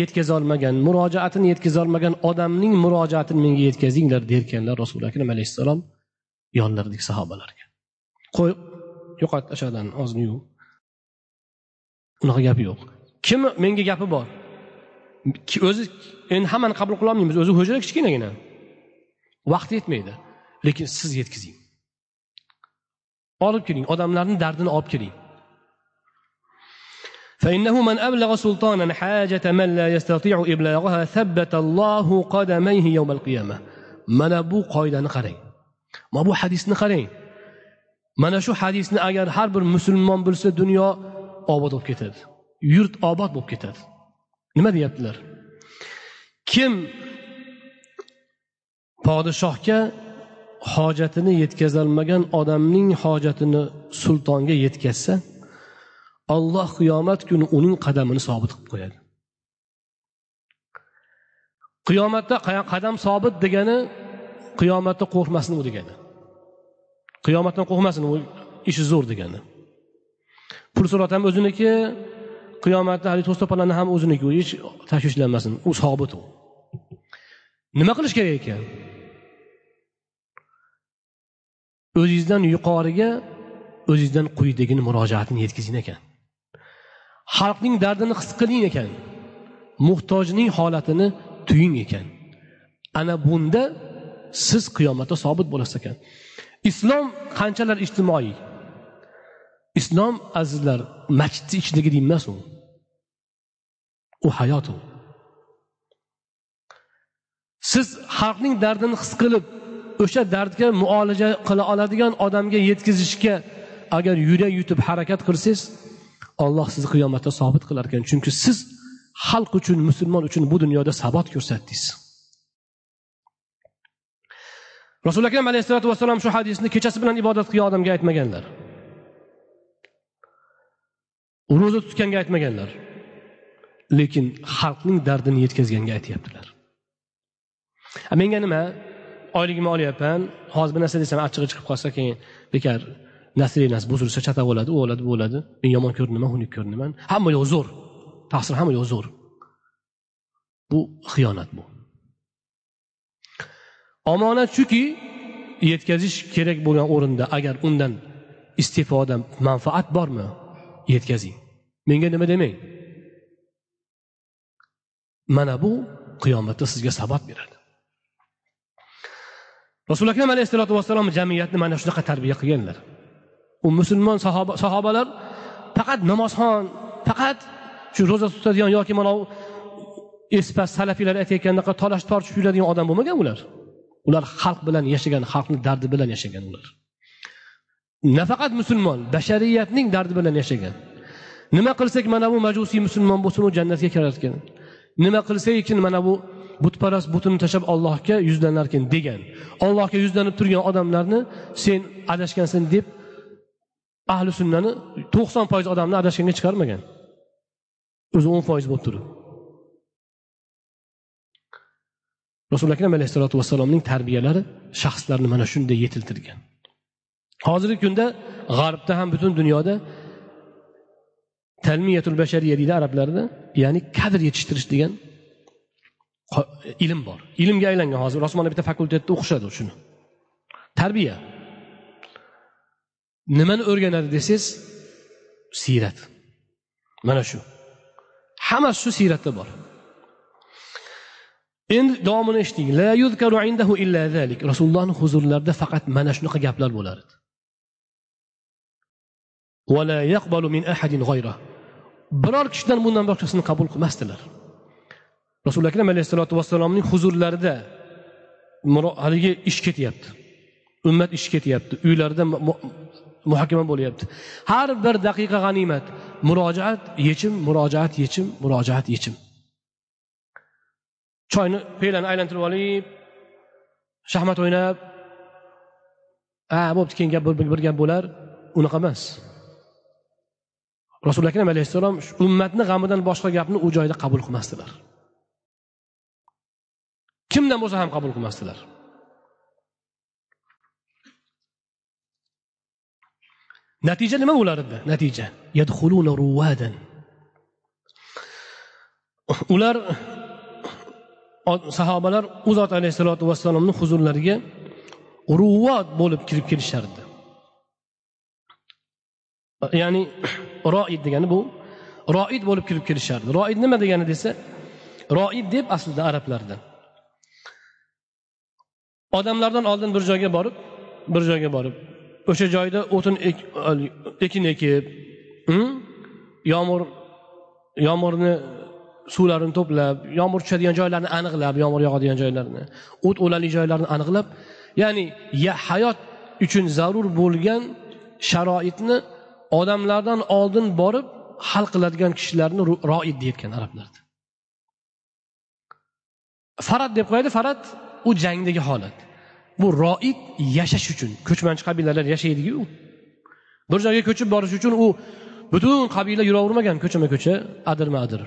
yetkazolmagan murojaatini yetkazolmagan odamning murojaatini menga yetkazinglar derkanlar rasuli akram alayhissalom yonlaridagi sahobalarga qo'y yo'qot o'shadan og'zini yuv unaqa gapi yo'q kim menga gapi bor o'zi endi hammani qabul qilolmaymiz o'zi hujra kichkinagina vaqt yetmaydi lekin siz yetkazing olib keling odamlarni dardini olib keling فإنه من أبلغ سلطانا حاجة من لا يستطيع إبلاغها ثبت الله قدميه يوم القيامة mana bu qoidani qarang Mana bu hadisni qarang. Mana shu hadisni agar har bir musulmon bilsa dunyo obod bo'lib ketadi. Yurt obod bo'lib ketadi. Nima deyaptilar? Kim podshohga hojatini yetkazolmagan odamning hojatini sultonga yetkazsa olloh qiyomat kuni uning qadamini sobit qilib qo'yadi. Qiyomatda qadam sobit degani qiyomatdan qo'rqmasin u degani. Qiyomatdan qo'rqmasin u ishi zo'r degani. Pul so'rat ham o'ziniki qiyomatda haligi to'stopalani ham o'ziniki u hech tashvishlanmasin u sobit u. Nima qilish kerak ekan? O'zingizdan yuqoriga o'zingizdan quyidagini murojaatini yetkazing ekan. Xalqning dardini his qiling ekan. Muhtojning holatini tuying ekan. Ana bunda siz qiyomatda sobit bo'lasiz ekan. Islom qanchalar ijtimoiy? Islom azizlar masjidni ichidagi din emas u. U hayot u. Siz xalqning dardini his qilib o'sha dardga muolaja qila oladigan odamga yetkazishga agar yurak yutib harakat qilsangiz olloh sizni qiyomatda sobit qilar ekan. Chunki siz xalq uchun musulmon uchun bu dunyoda sabot ko'rsatdingiz. Rasuli akram alayhissalotu vassalom shu hadisni kechasi bilan ibodat qilgan odamga aytmaganlar. Ro'za tutganga aytmaganlar. Lekin xalqning dardini yetkazganga aytyaptilar. Menga nima? Oyligimni olyapman. Hozir bir narsa desam achchig'i chiqib qolsa keyin bekor nasirinasi buzilsa chata bo'ladi u bo'ladi bu bo'ladi. Men yomon ko'rinaman xunuk ko'rinaman hamma yoq zo'r. Taqsir hamma yoq zo'r. Bu xiyonat bu. Omonat shuki yetkazish kerak bo'lgan o'rinda agar undan istifoda manfaat bormi yetkazing. Menga nima demang. Mana bu qiyomatda sizga sabab beradi. Rasuli akram alayhissalotu vassalom jamiyatni mana shunaqa tarbiya qilganlar. U musulmon sahoba sahobalar faqat namozxon faqat shu ro'za tutadigan yoki mana espas salafiylar aytayotgandaqa tolash tortishib yuradigan odam bo'lmagan ular. Ular xalq bilan yashagan xalqni dardi bilan yashagan ular. Nafaqat musulmon bashariyatning dardi bilan yashagan. Nima qilsak mana bu majusiy musulmon bo'lsin u jannatga kirar ekan. Nima ekan mana bu butparast butini tashlab ollohga yuzlanarkan degan. Ollohga yuzlanib turgan odamlarni sen adashgansan deb ahli sunnani to'qson foiz odamni adashganga chiqarmagan. O'zi o'n foiz bo'lib turib. Rasuli akram alayhissalotu vassalomning tarbiyalari shaxslarni mana shunday yetiltirgan. Hozirgi kunda g'arbda ham butun dunyoda talmiyatul bashariya deydi arablarda ya'ni kadr yetishtirish degan ilm bor. Ilmga aylangan hozir osmonda bitta fakultetda o'qishadi shuni. Tarbiya. Nimani o'rganadi desangiz siyrat. Mana shu. Hammasi shu siyratda bor. Endi davomini eshiting rasulullohni huzurlarida faqat mana shunaqa gaplar bo'lar edi. Biror kishidan bundan boshqasini qabul qilmasdilar. Rasuli akram alayhissalotu vassalomning huzurlarida haligi ish ketyapti. Ummat ish ketyapti. Uylarida muhokama bo'lyapti. Har bir daqiqa g'animat. Murojaat yechim murojaat yechim murojaat yechim. Choyni pelani aylantirib olib shaxmat o'ynab ha bo'pti keyin gap bir gap bo'lar unaqa emas. Rasuli akram alayhissalom ummatni g'amidan boshqa gapni u joyda qabul qilmasdilar. Kimdan bo'lsa ham qabul qilmasdilar. Natija nima bo'lar edi natija ular sahobalar u zot alayhissalotu vassalomni huzurlariga ruvvat bo'lib kirib kelishardi. Ya'ni roid degani bu roid bo'lib kirib kelishardi. Roid nima degani desa roid deb aslida arablarda. Odamlardan oldin bir joyga borib bir joyga borib o'sha joyda o'tin ekin ekib hm, yomg'ir yomg'irni suvlarini to'plab yomg'ir tushadigan joylarni aniqlab yomg'ir yog'adigan joylarni o't o'lanli joylarni aniqlab ya'ni hayot uchun zarur bo'lgan sharoitni odamlardan oldin borib hal qiladigan kishilarni roid deyotgan arablarda. Farad deb qo'yadi farad u jangdagi holat. Bu roid yashash uchun ko'chmanchi qabilalar yashaydiku bir joyga ko'chib borish uchun u butun qabila yuravermagan ko'chama ko'cha adirma adir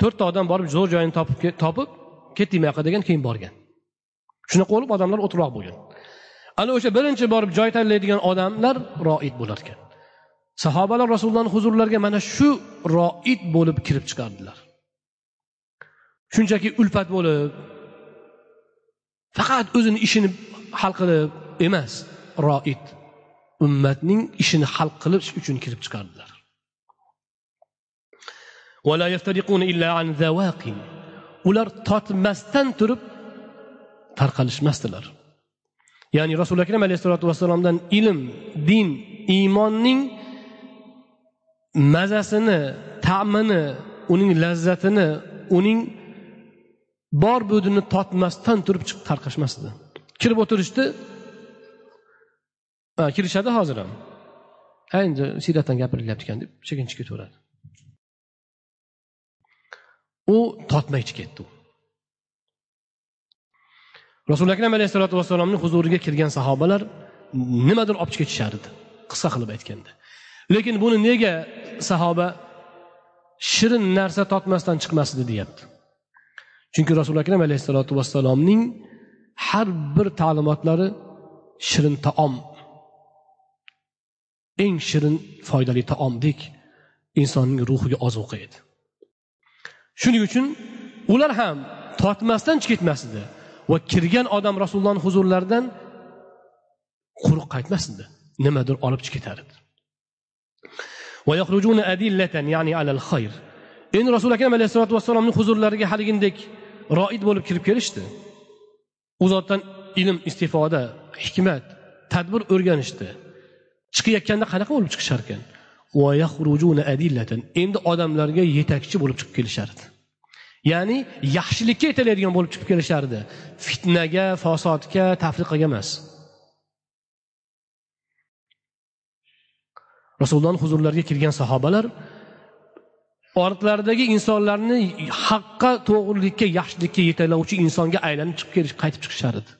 to'rtta odam borib zo'r joyini topib topib ketdik buyoqqa degan keyin borgan. Shunaqa bo'lib odamlar o'tiroq bo'lgan. Ana o'sha birinchi borib joy tanlaydigan odamlar roid bo'lar ekan. Sahobalar rasulullohni huzurlariga mana shu roid bo'lib kirib chiqardilar. Shunchaki ulfat bo'lib faqat o'zini ishini hal qilib emas roid ummatning ishini hal qilish uchun kirib chiqardilar. Ular tortmasdan turib tarqalishmasdilar. Ya'ni rasuli akram alayhissalotu vassalomdan ilm din iymonning mazasini ta'mini uning lazzatini uning bor budini totmasdan turib chiqib tarqashmasdi. Kirib o'tirishdi. Kirishadi hozir ham. Ha endi siyratdan gapirilyapti ekan deb sekin chiqib ketaveradi. U totmay ichib ketdi rasuli akram alayhissalotu vassalomni huzuriga kirgan sahobalar nimadir olib chiqib ketishardi. Qisqa qilib aytganda. Lekin buni nega sahoba shirin narsa totmasdan chiqmasdi deyapti. Chunki rasuli akram alayhissalotu vassalomning har bir ta'limotlari shirin taom. Eng shirin foydali taomdek insonning ruhiga ozuqa edi. Shuning uchun ular ham tortmasdan chiqib ketmas edi va kirgan odam rasulullohni huzurlaridan quruq qaytmas edi. Nimadir olib chiqib ketar edi endi rasuli akram alayhissalotu vassalomni huzurlariga haligindek roid bo'lib kirib kelishdi. U zotdan ilm istifoda hikmat tadbir o'rganishdi. Chiqayotganda qanaqa bo'lib chiqishar ekan endi odamlarga yetakchi bo'lib chiqib kelishardi. Ya'ni yaxshilikka yetaklaydigan bo'lib chiqib kelishardi. Fitnaga fasodga tafriqaga emas. Rasulullohni huzurlariga kirgan sahobalar ortlaridagi insonlarni haqqa to'g'rilikka yaxshilikka yetaklovchi insonga aylanib chiqib kelish qaytib chiqishar edi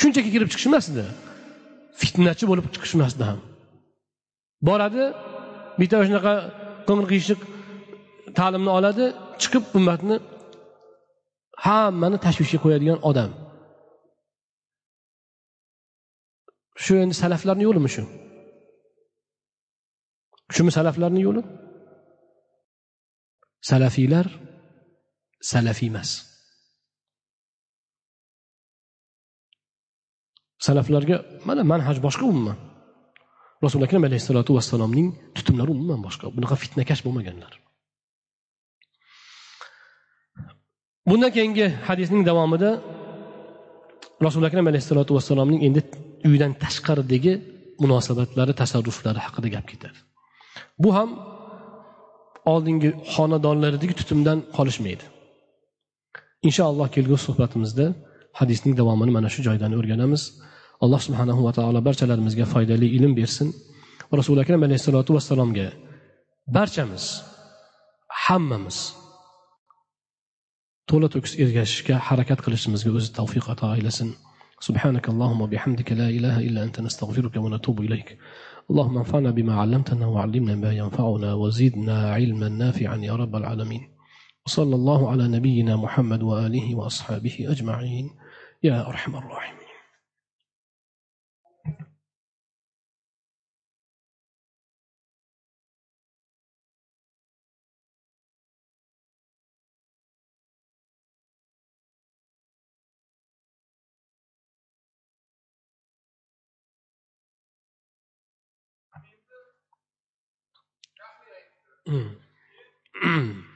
shunchaki kirib chiqishmasdi fitnachi bo'lib chiqishmasdi ham. Boradi bitta shunaqa ko'ngil qiyshiq ta'limni oladi chiqib ummatni hammani tashvishga qo'yadigan odam. Shu endi salaflarni yo'limi shu? Shumi salaflarni yo'li? Salafiylar salafiy emas. Salaflarga mana manhaj boshqa umuman. Rasuli akram alayhissalotu vassalomning tutumlari umuman boshqa. Bunaqa fitnakash bo'lmaganlar. Bundan keyingi hadisning davomida rasuli akram alayhissalotu vassalomning endi uydan tashqaridagi munosabatlari tasarruflari haqida gap ketadi. Bu ham oldingi xonadonlaridagi tutumdan qolishmaydi. Inshaalloh kelgusi suhbatimizda hadisning davomini mana shu joydan o'rganamiz. Alloh subhanahu va taolo barchalarimizga foydali ilm bersin rasuli akram alayhissalotu vassalomga barchamiz hammamiz to'la to'kis ergashishga harakat qilishimizga o'zi tavfiq ato aylasin سبحانك اللهم وبحمدك لا إله إلا أنت نستغفرك ونتوب إليك اللهم انفعنا بما علمتنا وعلمنا ما ينفعنا وزدنا علما نافعا يا رب العالمين وصلى الله على نبينا محمد وآله وأصحابه أجمعين يا أرحم الراحمين 嗯。嗯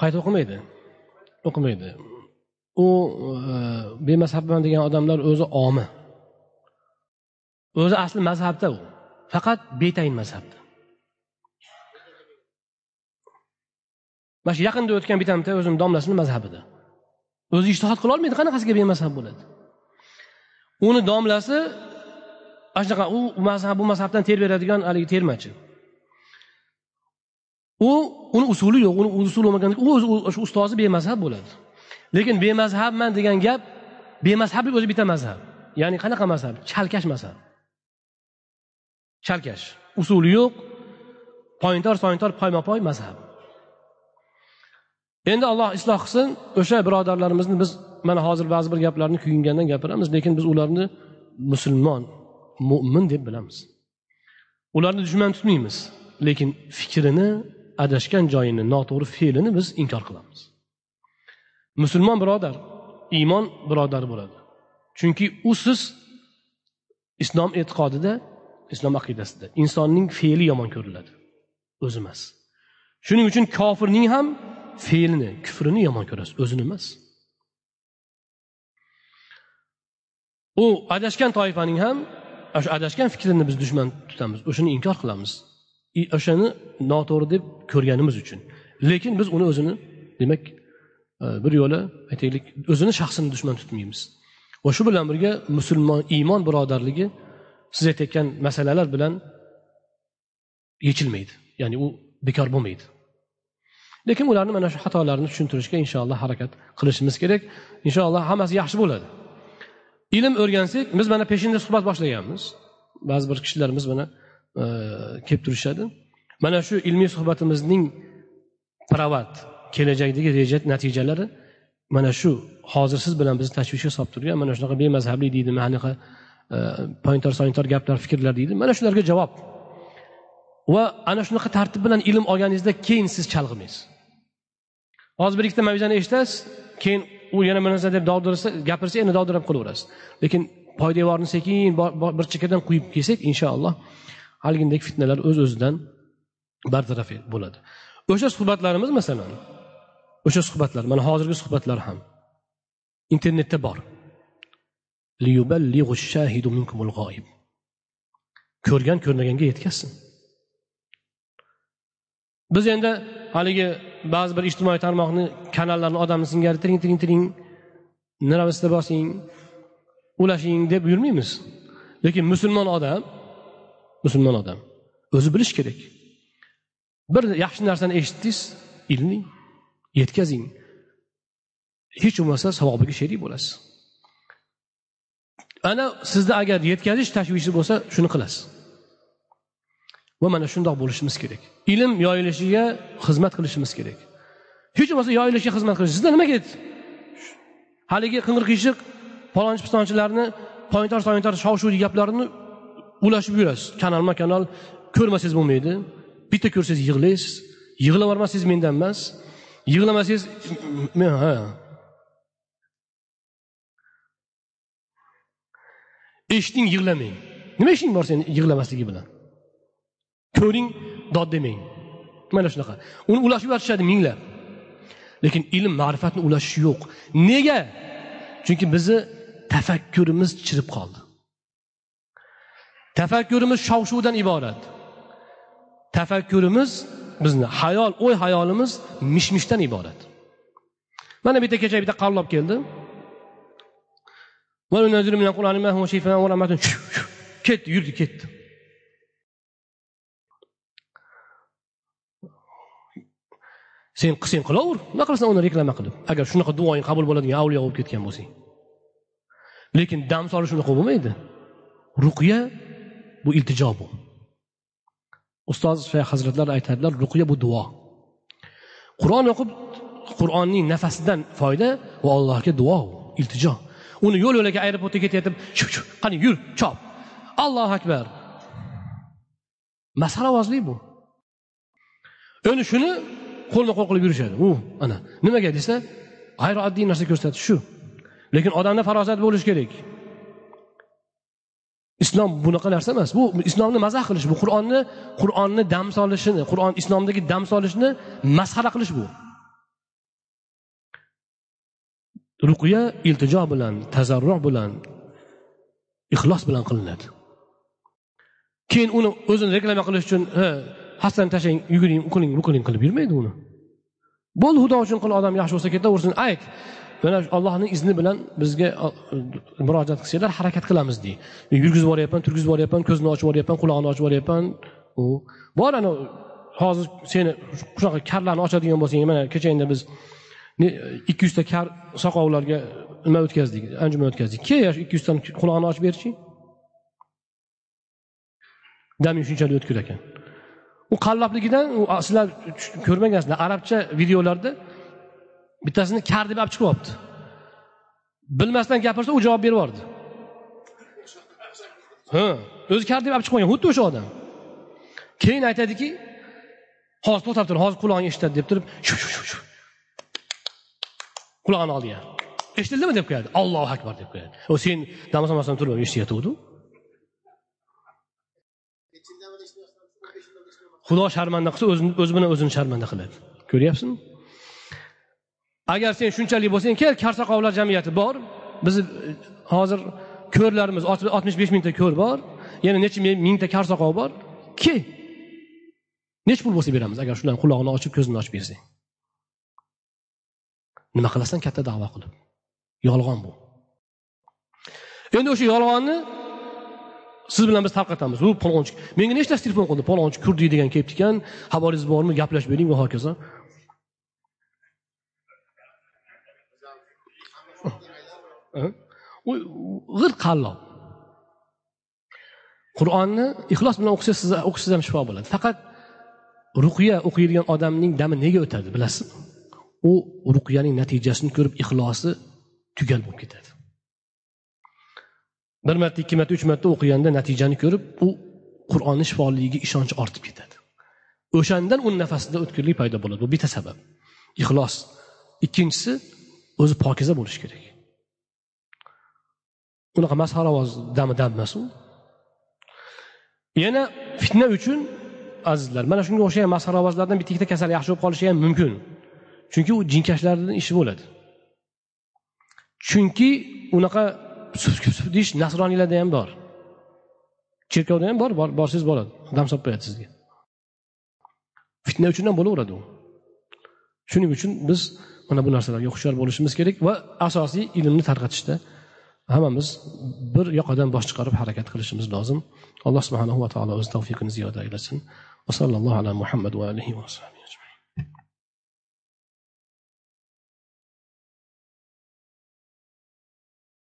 qayta o'qimaydi. O'qimaydi. U e, bemazhabman degan odamlar o'zi omi. O'zi asli mazhabda u. Faqat betayin mazhabda. Mana shu yaqinda o'tgan bitamda o'zim domlasini mazhabida. O'zi ishtihod qilolmaydi qanaqasiga bemazhab bo'ladi? Uni domlasi ana shunaqa u mazhab bu mazhabdan ter beradigan haligi termachi. U uni usuli yo'q uni usuli bo'lmagan u o'zi shu ustozi bemazhab bo'ladi. Lekin bemazhabman degan gap bemazhablik o'zi bitta mazhab. Ya'ni qanaqa mazhab? Chalkash mazhab. Chalkash. Usuli yo'q poyintor soyintor poyma poy mazhab. Endi alloh isloh qilsin o'sha birodarlarimizni biz mana hozir ba'zi bir gaplarni kuyingandan gapiramiz lekin biz ularni musulmon mo'min deb bilamiz. Ularni dushman tutmaymiz lekin fikrini adashgan joyini noto'g'ri fe'lini biz inkor qilamiz. Musulmon birodar iymon birodari bo'ladi. Chunki u siz islom e'tiqodida islom aqidasida insonning fe'li yomon ko'riladi. O'zi emas. Shuning uchun kofirning ham fe'lini kufrini yomon ko'rasiz o'zini emas. U adashgan toifaning ham o'sha adashgan fikrini biz dushman tutamiz o'shani inkor qilamiz. O'shani noto'g'ri deb ko'rganimiz uchun. Lekin biz uni o'zini demak e, bir yo'la aytaylik o'zini shaxsini dushman tutmaymiz. Va shu bilan birga musulmon iymon birodarligi siz aytayotgan masalalar bilan yechilmaydi. Ya'ni u bekor bo'lmaydi. Lekin ularni mana shu xatolarini tushuntirishga inshaalloh harakat qilishimiz kerak. Inshaalloh hammasi yaxshi bo'ladi. Ilm o'rgansak biz mana peshinda suhbat boshlaganmiz. Ba'zi bir kishilarimiz mana E, kelib turishadi. Mana shu ilmiy suhbatimizning provat kelajakdagi reja natijalari mana shu hozir siz bilan bizni tashvishga solib turgan mana shunaqa bemazhablik deydi mana anaqa e, pointor sointor gaplar fikrlar deydi. Mana shularga javob. Va ana shunaqa tartib bilan ilm olganingizda keyin siz chalg'imaysiz. Hozir bir ikkita mavzani eshitasiz keyin u yana bir narsa deb dovdirasa gapirsa endi dovdirab qilaverasiz lekin poydevorni sekin bir chekkadan quyib kelsak inshaalloh haligidek fitnalar o'z o'zidan bartaraf bo'ladi. O'sha suhbatlarimiz masalan o'sha suhbatlar mana hozirgi suhbatlar ham internetda bor. Ko'rgan ko'rmaganga yetkazsin. Biz endi haligi ba'zi bir ijtimoiy tarmoqni kanallarni odamni singari tiring tiring tiring niravasida bosing ulashing deb yurmaymiz lekin musulmon odam musulmon odam. O'zi bilishi kerak. Bir yaxshi narsani eshitdingiz ilming yetkazing. Hech bo'lmasa savobiga sherik bo'lasiz. Ana sizda agar yetkazish tashvishi bo'lsa shuni qilasiz. Va mana shundoq bo'lishimiz kerak. Ilm yoyilishiga xizmat qilishimiz kerak. Hech bo'lmasa yoyilishiga xizmat qilish. Sizda nima ketdi haligi qing'ir qiyshiq palonchi pistonchilarni poyintar soyintar shov shuvli gaplarini ulashib yurasiz kanalma kanal. Ko'rmasangiz bo'lmaydi. Bitta ko'rsangiz yig'laysiz. Yig'lab mendan emas. Yig'lamasangiz men ha. Eshiting yig'lamang. Nima ishing bor seni yig'lamasligi bilan? Ko'ring dod demang. Mana shunaqa. Uni ulashib yotishadi minglab. Lekin ilm ma'rifatni ulashish yo'q. Nega? Chunki bizni tafakkurimiz chirib qoldi. Tafakkurimiz shov shuvdan iborat. Tafakkurimiz bizni hayol o'y hayolimiz mish mishdan iborat. Mana bitta kecha bitta qallob keldi. Ketdi yurdi ketdi. Sen qilsang qilaver. Nima qilasan uni reklama qilib? Agar shunaqa duoying qabul bo'ladigan avliyo bo'lib ketgan bo'lsang. Lekin dam solish unaqa bo'lmaydi. Ruqya bu iltijo bu. Ustoz shayx hazratlar aytadilar ruqya bu duo. Qur'on o'qib qur'onning nafasidan foyda va allohga duo iltijo. Uni yo'l yo'lakay aeroportga ketayotib shu shu qani yur chop. Allohu akbar. Masalavozlik bu. Endi shuni qo'lma qo'l qilib yurishadi. U ana nimaga desa g'ayrioddiy narsa ko'rsatish shu. Lekin odamda farosat bo'lishi kerak. Islom bunaqa narsa emas. Bu islomni mazax qilish bu qur'onni qur'onni dam solishini qur'on islomdagi dam solishni masxara qilish bu. Ruqya iltijo bilan tazarru bilan ixlos bilan qilinadi. Keyin uni o'zini reklama qilish uchun hassani tashlang yuguring u qiling bu qiling qilib yurmaydi uni. Bo'ldi xudo uchun qil odam yaxshi bo'lsa ketaversin. Ayt mana allohni izni bilan bizga e, murojaat qilsanglar harakat qilamiz deydi yurgizib yuboryapman turgizib yuboryapman ko'zini ochib yuboryapman qulog'ini ochib yuboryapman u bor ana hozir seni shunaqa karlarni ochadigan bo'lsang mana kechagina biz ikki yuzta kar soqovlarga nima o'tkazdik anjuman o'tkazdik. Kel ikki yuztani qulog'ini ochib berchi daming shunchalik o'tkir ekan. U qallobligidan sizlar ko'rmagansizlar arabcha videolarda bittasini kar deb olib chiqib olibdi bilmasdan gapirsa u javob berib yubordi ha o'zi kar deb olib chiqib qo'ygan xuddi o'sha odam. Keyin aytadiki hozir to'xtab tur hozir qulog'ing eshitadi deb turib qulog'ini oldiga eshitildimi? deb qo'yadi. Allohu akbar deb qo'yadi. U sen damasamasdan turib eshityotgandi xudo sharmanda qilsa o'zi bilan o'zini sharmanda qiladi. Ko'ryapsizmi? Agar sen shunchalik bo'lsang kel karsoqovlar jamiyati bor. Bizni e, hozir ko'rlarimiz oltmish besh mingta ko'r bor. Yana necha mingta karsoqov bor. Kel nechi pul bo'lsa beramiz agar shularni qulog'ini ochib ko'zini ochib bersang. Nima qilasan? Katta davo qilib. Yolg'on bu. Endi o'sha yolg'onni siz bilan biz tarqatamiz. U palonchi menga nechtasi telefon qildi? Palonchi kurdi degan kelibdi ekan xabaringiz bormi? Gaplashib bering va hokazo. G'ir qallob qur'onni ixlos bilan o'qisangiz siz o'qishsiz ham shifo bo'ladi. Faqat ruqya o'qiydigan odamning dami nega o'tadi bilasizmi? U ruqyaning natijasini ko'rib ixlosi tugal bo'lib ketadi. Bir marta ikki marta uch marta o'qiganda natijani ko'rib u qur'onni shifoligiga ishonchi ortib ketadi. O'shandan uni nafasida o'tkirlik paydo bo'ladi. Bu bitta sabab. Ixlos. Ikkinchisi o'zi pokiza bo'lishi kerak. Unaqa masxaraboz dami dam emas u yana fitna uchun azizlar mana shunga o'xshagan masxarabozlardan bitta ikkita kasal yaxshi bo'lib qolishi ham mumkin. Chunki u jinkashlarni ishi bo'ladi. Chunki unaqa deyish nasroniylarda ham bor. Cherkovda ham bor borsangiz bo'ladi dam solib qo'yadi sizga. Fitna uchun ham bo'laveradi u. Shuning uchun biz mana bu narsalarga hushyor bo'lishimiz kerak va asosiy ilmni tarqatishda hammamiz bir yoqadan bosh chiqarib harakat qilishimiz lozim. Alloh subhanahu va taolo o'z tavfiqini ziyoda aylasin. Va sallallohu ala muhammad va alihi va